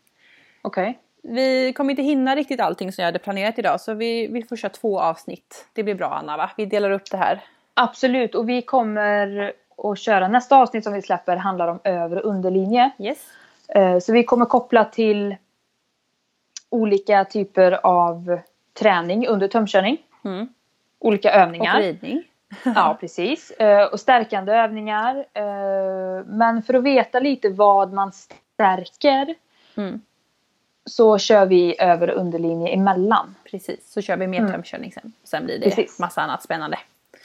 Okej. Okay. Vi kommer inte hinna riktigt allting som jag hade planerat idag så vi, vi får köra två avsnitt. Det blir bra Anna va? Vi delar upp det här. Absolut och vi kommer att köra nästa avsnitt som vi släpper handlar om övre underlinje. Yes. Eh, så vi kommer koppla till olika typer av träning under tömkörning. Mm olika övningar. Och ridning. ja, precis. Eh, och stärkande övningar. Eh, men för att veta lite vad man stärker mm. så kör vi över underlinje emellan. Precis, så kör vi mer mm. tömkörning sen. Sen blir det precis. massa annat spännande.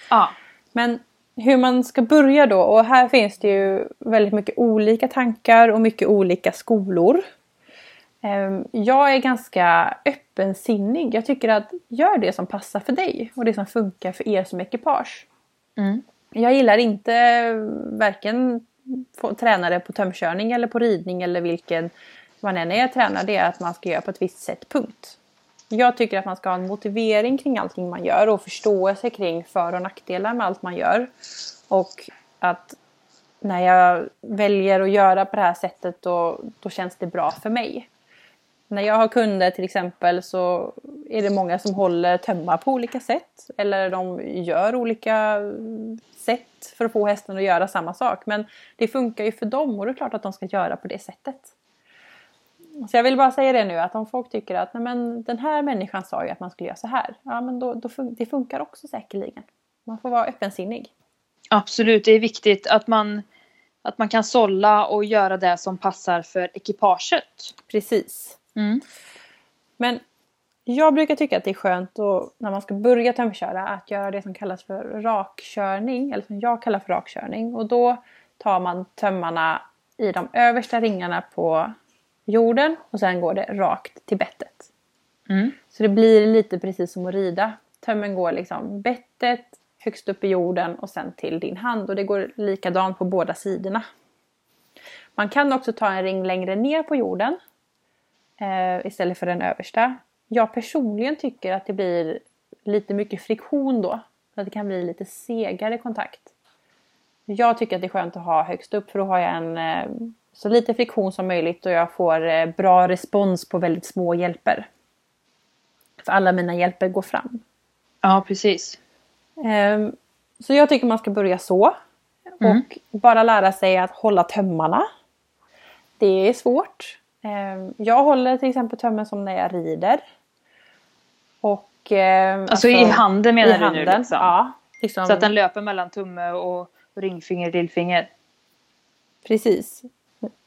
Ja. Men hur man ska börja då och här finns det ju väldigt mycket olika tankar och mycket olika skolor. Ehm, jag är ganska öppensinnig. Jag tycker att gör det som passar för dig och det som funkar för er som ekipage. Mm. jag gillar inte varken tränare på tömkörning eller på ridning eller vilken man än är tränare. Det är att man ska göra på ett visst sätt, punkt. Jag tycker att man ska ha en motivering kring allting man gör och förståelse kring för och nackdelar med allt man gör. Och att när jag väljer att göra på det här sättet då, då känns det bra för mig. När jag har kunder till exempel så är det många som håller tömmar på olika sätt. Eller de gör olika sätt för att få hästen att göra samma sak. Men det funkar ju för dem och det är klart att de ska göra på det sättet. Så jag vill bara säga det nu att om folk tycker att Nej, men den här människan sa ju att man skulle göra så här. Ja men då, då fun det funkar också säkerligen. Man får vara öppensinnig. Absolut, det är viktigt att man, att man kan sålla och göra det som passar för ekipaget. Precis. Mm. Men jag brukar tycka att det är skönt att, när man ska börja tömköra att göra det som kallas för rakkörning. Eller som jag kallar för rakkörning. Och då tar man tömmarna i de översta ringarna på jorden och sen går det rakt till bettet. Mm. Så det blir lite precis som att rida. Tömmen går liksom bettet högst upp i jorden och sen till din hand och det går likadant på båda sidorna. Man kan också ta en ring längre ner på jorden eh, istället för den översta. Jag personligen tycker att det blir lite mycket friktion då. Så att det kan bli lite segare kontakt. Jag tycker att det är skönt att ha högst upp för då har jag en eh, så lite friktion som möjligt och jag får eh, bra respons på väldigt små hjälper. För alla mina hjälper går fram. Ja, precis. Ehm, så jag tycker man ska börja så. Mm. Och bara lära sig att hålla tömmarna. Det är svårt. Ehm, jag håller till exempel tömmen som när jag rider. Och, alltså, alltså i handen menar i du handen, nu? Liksom. Ja. Liksom. Så att den löper mellan tumme och ringfinger och lillfinger? Precis.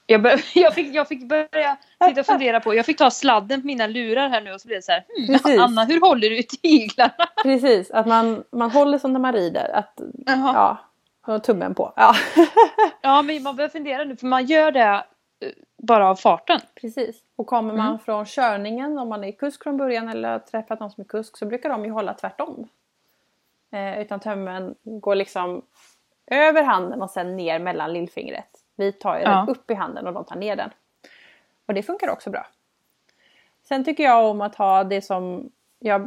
Jag, bör, jag, fick, jag fick börja sitta och fundera på, jag fick ta sladden på mina lurar här nu och så blev det så här, hmm, Anna hur håller du i tyglarna? Precis, att man, man håller som när man rider. Att, ja, och tummen på. Ja. ja men man behöver fundera nu för man gör det eh, bara av farten. Precis. Och kommer man mm. från körningen om man är kusk från början eller har träffat någon som är kusk så brukar de ju hålla tvärtom. Eh, utan tömmen går liksom över handen och sen ner mellan lillfingret. Vi tar ju ja. den upp i handen och de tar ner den. Och det funkar också bra. Sen tycker jag om att ha det som... Ja,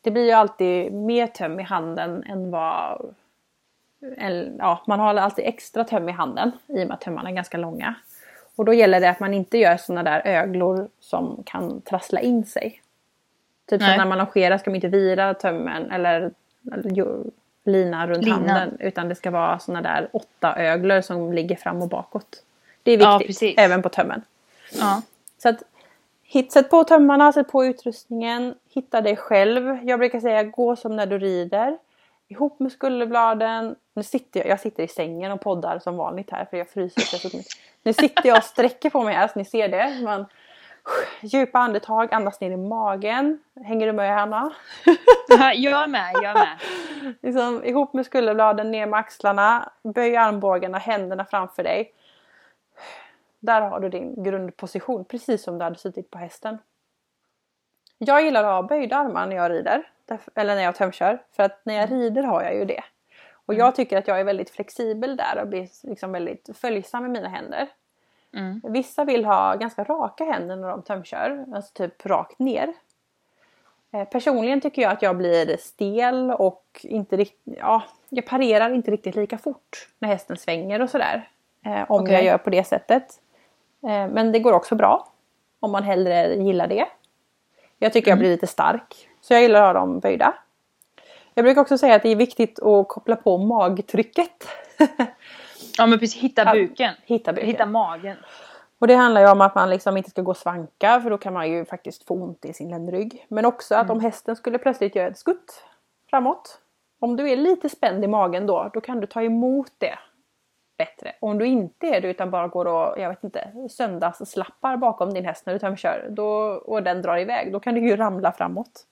det blir ju alltid mer töm i handen än vad... Ja, man har alltid extra töm i handen i och med att tömmarna är ganska långa. Och då gäller det att man inte gör sådana där öglor som kan trassla in sig. Typ som när man longerar ska man inte vira tömmen eller, eller lina runt lina. handen. Utan det ska vara sådana där åtta öglor som ligger fram och bakåt. Det är viktigt, ja, även på tömmen. Ja. Så att hit, sätt på tömmarna, sätt på utrustningen, hitta dig själv. Jag brukar säga gå som när du rider. Ihop med skulderbladen. Nu sitter jag, jag sitter i sängen och poddar som vanligt här för jag fryser så mycket. Nu sitter jag och sträcker på mig här så ni ser det. Man, Djupa andetag, andas ner i magen. Hänger du med Hanna? jag är med, jag är med. liksom, ihop med skulderbladen, ner med axlarna. Böj armbågarna, händerna framför dig. Där har du din grundposition, precis som du hade suttit på hästen. Jag gillar att ha böjda armar när jag rider. Eller när jag tömkör. För att när jag mm. rider har jag ju det. Och jag tycker att jag är väldigt flexibel där och blir liksom väldigt följsam med mina händer. Mm. Vissa vill ha ganska raka händer när de tömkör, alltså typ rakt ner. Eh, personligen tycker jag att jag blir stel och inte riktigt, ja, jag parerar inte riktigt lika fort när hästen svänger och sådär. Eh, om okay. jag gör på det sättet. Eh, men det går också bra om man hellre gillar det. Jag tycker mm. jag blir lite stark så jag gillar att ha dem böjda. Jag brukar också säga att det är viktigt att koppla på magtrycket. Ja men precis, hitta buken. Hitta, buken. hitta magen. Och det handlar ju om att man liksom inte ska gå svanka för då kan man ju faktiskt få ont i sin ländrygg. Men också att mm. om hästen skulle plötsligt göra ett skutt framåt. Om du är lite spänd i magen då, då kan du ta emot det bättre. Om du inte är det utan bara går och, jag vet inte, söndagsslappar bakom din häst när du tömkör då, och den drar iväg, då kan du ju ramla framåt.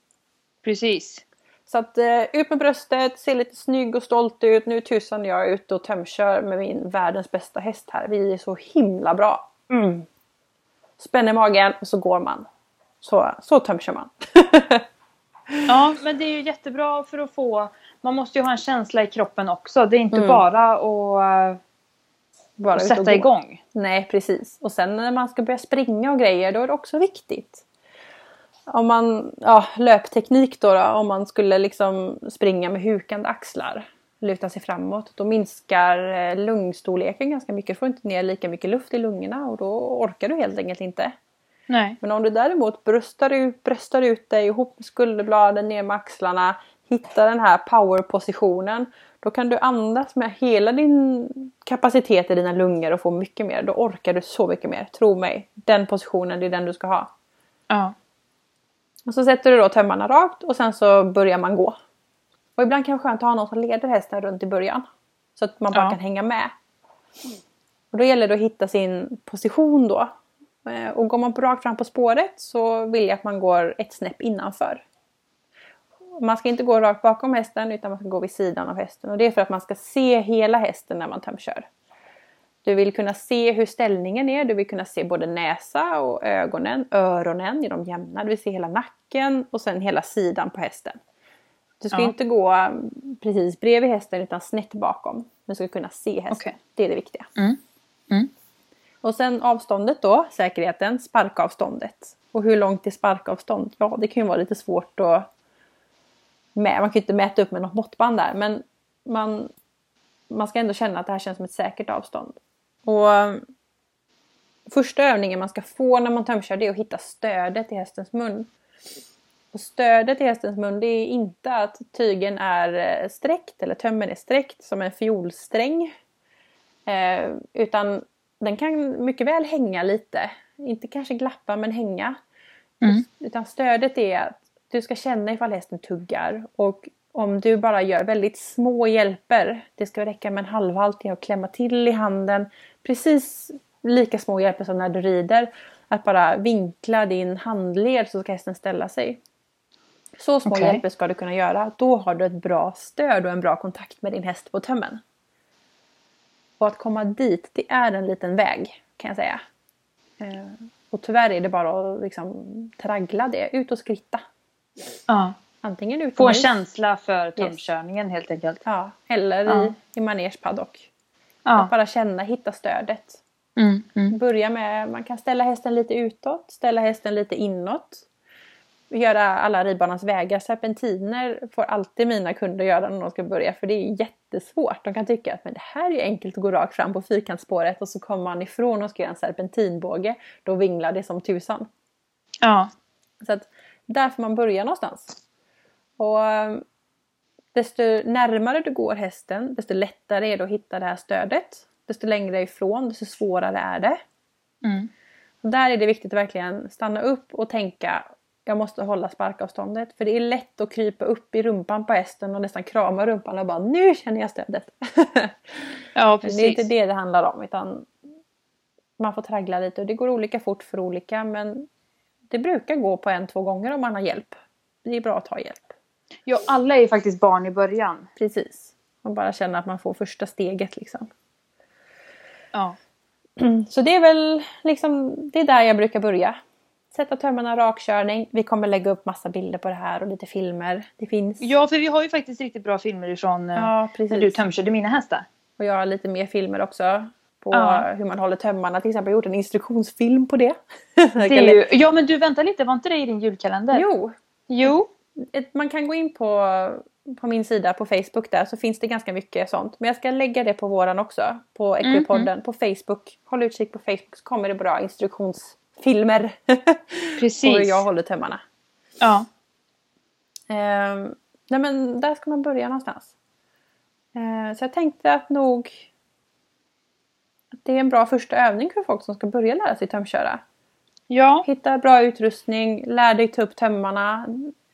Precis. Så att eh, ut med bröstet, se lite snygg och stolt ut. Nu tusan jag är ute och tömkör med min världens bästa häst här. Vi är så himla bra. Mm. Spänner magen och så går man. Så, så tömkör man. ja men det är ju jättebra för att få man måste ju ha en känsla i kroppen också. Det är inte Mm. bara att, Bara att ut och sätta gå. igång. Nej precis. Och sen när man ska börja springa och grejer då är det också viktigt. Om man, ja löpteknik då, då om man skulle liksom springa med hukande axlar. Luta sig framåt. Då minskar eh, lungstorleken ganska mycket. Du får inte ner lika mycket luft i lungorna och då orkar du helt enkelt inte. Nej. Men om du däremot bröstar ut, bröstar ut dig ihop med skulderbladen ner med axlarna. Hittar den här powerpositionen. Då kan du andas med hela din kapacitet i dina lungor och få mycket mer. Då orkar du så mycket mer. Tro mig. Den positionen, det är den du ska ha. Ja. Och så sätter du då tömmarna rakt och sen så börjar man gå. Och ibland kan det vara skönt att ha någon som leder hästen runt i början. Så att man bara Ja. kan hänga med. Och då gäller det att hitta sin position då. Eh, Och går man rakt fram på spåret så vill jag att man går ett snäpp innanför. Man ska inte gå rakt bakom hästen utan man ska gå vid sidan av hästen. Och det är för att man ska se hela hästen när man tömkör. Du vill kunna se hur ställningen är. Du vill kunna se både näsa och ögonen, öronen, är de jämna? Du vill se hela nacken och sen hela sidan på hästen. Du ska Ja. inte gå mm, precis bredvid hästen utan snett bakom. Du ska kunna se hästen. Okej. Det är det viktiga. Mm. Mm. Och sen avståndet då, säkerheten, sparkavståndet. Och hur långt är sparkavstånd? Ja, det kan ju vara lite svårt att med. Man kan ju inte mäta upp med något måttband där men man, man ska ändå känna att det här känns som ett säkert avstånd. Och Första övningen man ska få när man tömkör det är att hitta stödet i hästens mun. Och stödet i hästens mun det är inte att tygen är eh, sträckt eller tömmen är sträckt som en fiolsträng. Eh, utan den kan mycket väl hänga lite. Inte kanske glappa men hänga. Mm. Utan stödet är att du ska känna ifall hästen tuggar. Och om du bara gör väldigt små hjälper. Det ska räcka med en halvhalt till att klämma till i handen. Precis lika små hjälper som när du rider. Att bara vinkla din handled så ska hästen ställa sig. Så små Okej. hjälper ska du kunna göra. Då har du ett bra stöd och en bra kontakt med din häst på tömmen. Och att komma dit, det är en liten väg kan jag säga. Eh, Och tyvärr är det bara att liksom traggla det, ut och skritta. Ja. Antingen Få en utomhus känsla för tömkörningen helt enkelt. ja, eller Ja. i, i manege-paddock. Ja. Att bara känna, hitta stödet. Mm. Mm. Börja med, man kan ställa hästen lite utåt, ställa hästen lite inåt. Göra alla ridbanans vägar. Serpentiner får alltid mina kunder göra när de ska börja för det är jättesvårt. De kan tycka att men det här är enkelt att gå rakt fram på fyrkantsspåret och så kommer man ifrån och ska göra en serpentinbåge. Då vinglar det som tusan. Ja. Så att där får man börja någonstans. Och desto närmare du går hästen, desto lättare är det att hitta det här stödet. Desto längre ifrån, desto svårare är det. Mm. Där är det viktigt att verkligen stanna upp och tänka jag måste hålla sparkavståndet. För det är lätt att krypa upp i rumpan på hästen och nästan krama rumpan och bara nu känner jag stödet. Ja, Men precis. det är inte det det handlar om utan man får traggla lite och det går olika fort för olika men det brukar gå på en, två gånger om man har hjälp. Det är bra att ha hjälp. Ja, alla är ju faktiskt barn i början. Precis. Och bara känna att man får första steget liksom. Ja. Så det är väl liksom, det är där jag brukar börja. Sätta tömmarna rakkörning. Vi kommer lägga upp massa bilder på det här och lite filmer. Det finns. ja, för vi har ju faktiskt riktigt bra filmer ifrån eh, Ja, precis. när du tömkörde mina hästar. Och jag har lite mer filmer också. På Ja. hur man håller tömmarna. Till exempel har jag gjort en instruktionsfilm på det. Det ju... Ja, men du, vänta lite. Var inte det i din julkalender? Jo, Jo. Ett, man kan gå in på, på min sida på Facebook där så finns det ganska mycket sånt. Men jag ska lägga det på våran också. På Equipodden på Facebook. Håll utkik på Facebook så kommer det bra instruktionsfilmer. Precis. på hur jag håller tömmarna. Ja. Ehm, nej men där ska man börja någonstans. Ehm, så jag tänkte att nog att det är en bra första övning för folk som ska börja lära sig tömköra. Ja. Hitta bra utrustning, lär dig ta upp tömmarna,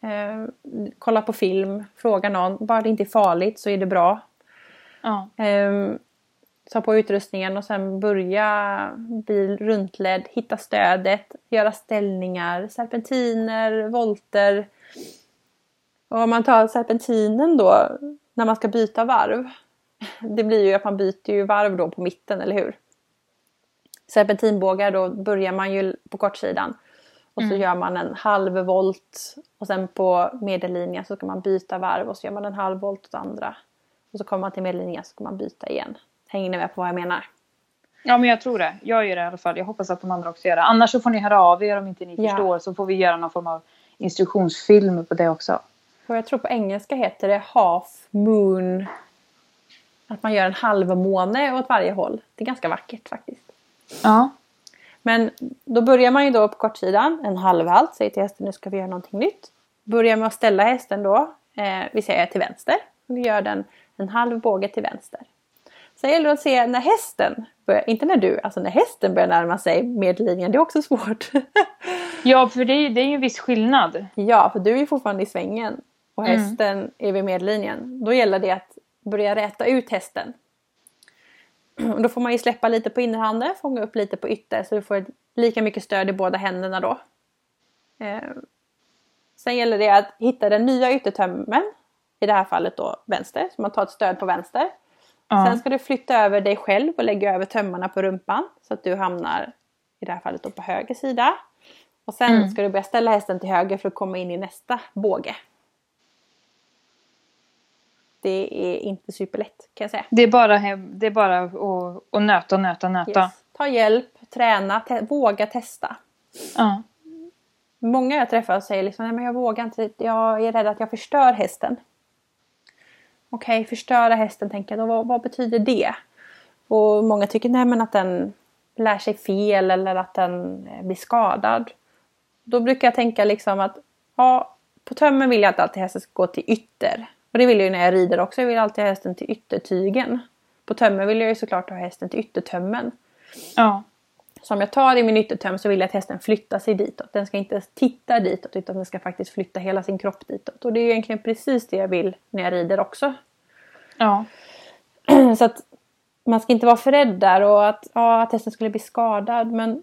ehm, kolla på film, fråga någon. Bara det inte är farligt så är det bra. Ja. Ehm, ta på utrustningen och sen börja bli runtledd, hitta stödet, göra ställningar, serpentiner, volter. Och om man tar serpentinen då när man ska byta varv. Det blir ju att man byter ju varv då på mitten, eller hur? Serpentinbågar då börjar man ju på kortsidan. Och så Mm. gör man en halv volt och sen på medellinjen så ska man byta varv och så gör man en halv volt åt andra. Och så kommer man till medellinjen så ska man byta igen. Hänger ni med på vad jag menar? Ja men jag tror det. Jag gör det i alla fall. Jag hoppas att de andra också gör det. Annars så får ni höra av er om inte ni Ja. förstår. Så får vi göra någon form av instruktionsfilm på det också. För jag tror på engelska heter det half moon. Att man gör en halv måne åt varje håll. Det är ganska vackert faktiskt. Ja. Men då börjar man ju då på kortsidan, en halvhalt, säger till hästen nu ska vi göra någonting nytt. Börjar med att ställa hästen då, eh, vi säger till vänster. Vi gör den en halv båge till vänster. Sen gäller det att se när hästen, börjar, inte när du, alltså när hästen börjar närma sig medellinjen, det är också svårt. Ja för det är, det är ju en viss skillnad. ja, för du är fortfarande i svängen och Mm. hästen är vid medellinjen. Då gäller det att börja räta ut hästen. Och då får man ju släppa lite på innerhanden, fånga upp lite på ytter så du får lika mycket stöd i båda händerna då. Eh, sen gäller det att hitta den nya yttertömmen, i det här fallet då vänster, så man tar ett stöd på vänster. Ja. Sen ska du flytta över dig själv och lägga över tömmarna på rumpan så att du hamnar i det här fallet då på höger sida. Och sen Mm. ska du börja ställa hästen till höger för att komma in i nästa båge. Det är inte superlätt kan jag säga. Det är bara, det är bara att, att nöta nöta nöta. Yes. Ta hjälp, träna, te- våga testa. Ja. Många jag träffar säger liksom, nej men jag vågar inte, jag är rädd att jag förstör hästen. Okej, förstöra hästen tänker jag då, vad, vad betyder det? Och många tycker nej men att den lär sig fel eller att den eh, blir skadad. Då brukar jag tänka liksom att ja, på tömmen vill jag att alltid hästen ska gå till ytter. Och det vill jag ju när jag rider också, jag vill alltid ha hästen till yttertygen. På tömmen vill jag ju såklart ha hästen till yttertömmen. ja. Så om jag tar i min yttertöm så vill jag att hästen flyttar sig ditåt. Den ska inte titta ditåt utan den ska faktiskt flytta hela sin kropp ditåt. Och det är ju egentligen precis det jag vill när jag rider också. Ja. Så att man ska inte vara för rädd där och att, ja, att hästen skulle bli skadad. Men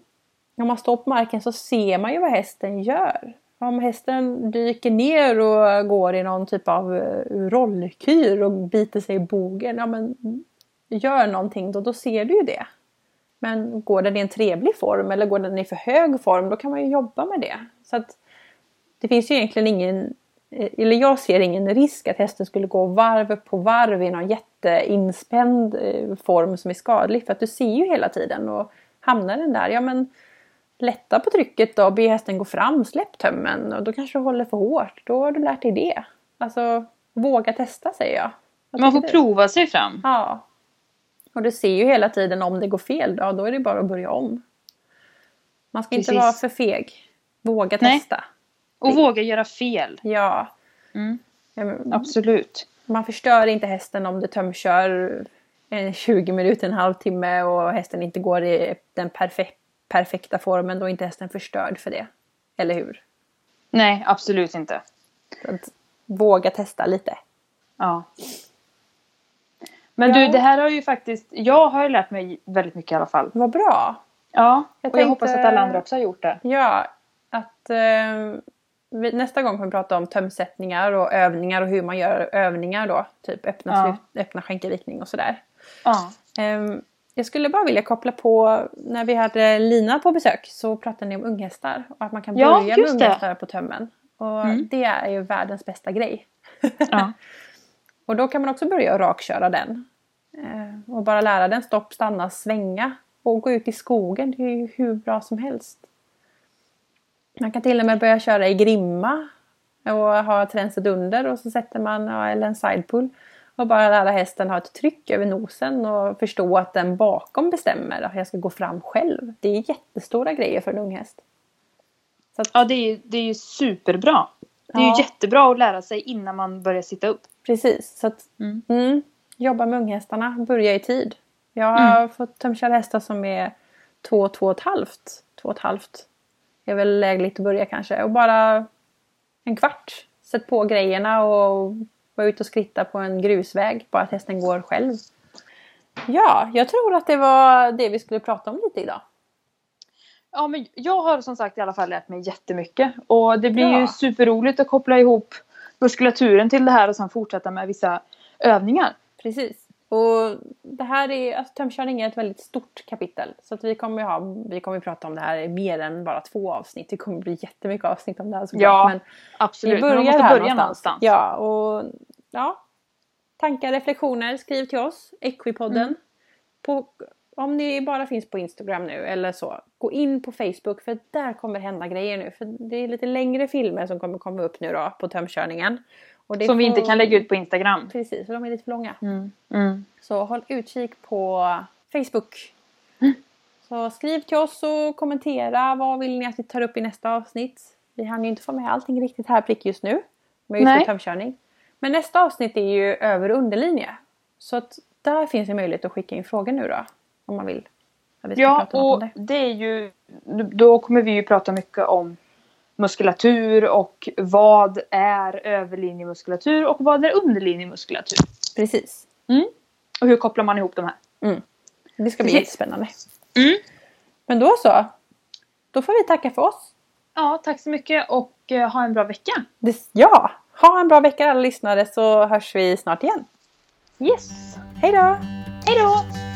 om man står på marken så ser man ju vad hästen gör. Om hästen dyker ner och går i någon typ av eh, rollkyr och biter sig i bogen. Ja men gör någonting då, då ser du ju det. Men går den i en trevlig form eller går den i för hög form då kan man ju jobba med det. Så att det finns ju egentligen ingen, eh, eller jag ser ingen risk att hästen skulle gå varv på varv i någon jätteinspänd eh, form som är skadlig. För att du ser ju hela tiden och hamnar den där, ja men lätta på trycket då, be hästen gå fram, släpp tömmen och då kanske du håller för hårt. Då har du lärt dig det. Alltså våga testa säger jag. Vad Man får du? prova sig fram. Ja. Och du ser ju hela tiden om det går fel då, då är det bara att börja om. Man ska inte Precis. vara för feg. Våga Nej. testa. Och våga göra fel. Ja. Mm. Mm. Absolut. Man förstör inte hästen om du tömkör en 20 minuter, en halvtimme och hästen inte går i den perfek- perfekta formen. Då är inte hästen förstörd för det. Eller hur? Nej, absolut inte. Våga testa lite. Ja. Men Ja. du, det här har ju faktiskt... Jag har ju lärt mig väldigt mycket i alla fall. Vad bra! Ja, Jag och jag tänkte- hoppas att alla andra också har gjort det. Ja, att eh, vi, nästa gång kommer vi prata om tömsättningar och övningar och hur man gör övningar då. Typ öppna, Ja. slut, öppna skänkelvikning och sådär. Ja. Ehm, jag skulle bara vilja koppla på, när vi hade Lina på besök så pratade ni om unghästar och att man kan Ja, börja med unghästar på tömmen. Och Mm. det är ju världens bästa grej. Ja. Och då kan man också börja rakköra den. Eh, och bara lära den stopp, stanna, svänga. Och gå ut i skogen, det är ju hur bra som helst. Man kan till och med börja köra i grimma. Och ha tränset under och så sätter man, eller en sidepull. Och bara lära hästen ha ett tryck över nosen och förstå att den bakom bestämmer att jag ska gå fram själv. Det är jättestora grejer för en ung häst. Att, ja, det är ju, det är superbra. Det är Ja. ju jättebra att lära sig innan man börjar sitta upp. Precis, så att Mm. Mm. Jobba med unghästarna, börja i tid. Jag har fått tömköra hästar som är två, två och ett halvt. Två och ett halvt. Är väl lägligt att börja kanske. Och bara en kvart. Sätt på grejerna och var ute och skritta på en grusväg. Bara att hästen går själv. Ja, jag tror att det var det vi skulle prata om lite idag. Ja, men jag har som sagt i alla fall lärt mig jättemycket. Och det blir Bra. ju superroligt att koppla ihop muskulaturen till det här och sen fortsätta med vissa övningar. Precis. Och det här är, alltså tömkörning är ett väldigt stort kapitel. Så att vi kommer ha, vi kommer prata om det här i mer än bara två avsnitt. Det kommer bli jättemycket avsnitt om det här såklart. Ja, Men absolut. vi Men börjar man måste här börja någonstans. någonstans. Ja, och ja. Tankar, reflektioner, skriv till oss. Equipodden. Mm. På, om ni bara finns på Instagram nu eller så. Gå in på Facebook för där kommer hända grejer nu. För det är lite längre filmer som kommer komma upp nu då på tömkörningen. Och Som vi inte kan lägga ut på Instagram. Precis, för de är lite för långa. Mm. Mm. Så håll utkik på Facebook. Mm. Så skriv till oss och kommentera. Vad vill ni att vi tar upp i nästa avsnitt? Vi hann ju inte få med allting riktigt här prick just nu. Med just tömkörning. Men nästa avsnitt är ju över och underlinje. Så att där finns en möjlighet att skicka in frågor nu då. Om man vill. Ja, och det. det är ju... Då kommer vi ju prata mycket om muskulatur och vad är överlinjemuskulatur och vad är underlinjemuskulatur. Precis. Och hur kopplar man ihop de här? Det ska bli Precis. jättespännande. Mm. Men då så. Då får vi tacka för oss. Ja, tack så mycket och eh, ha en bra vecka. Det, ja, ha en bra vecka alla lyssnare så hörs vi snart igen. Yes! Hej då! Hej då!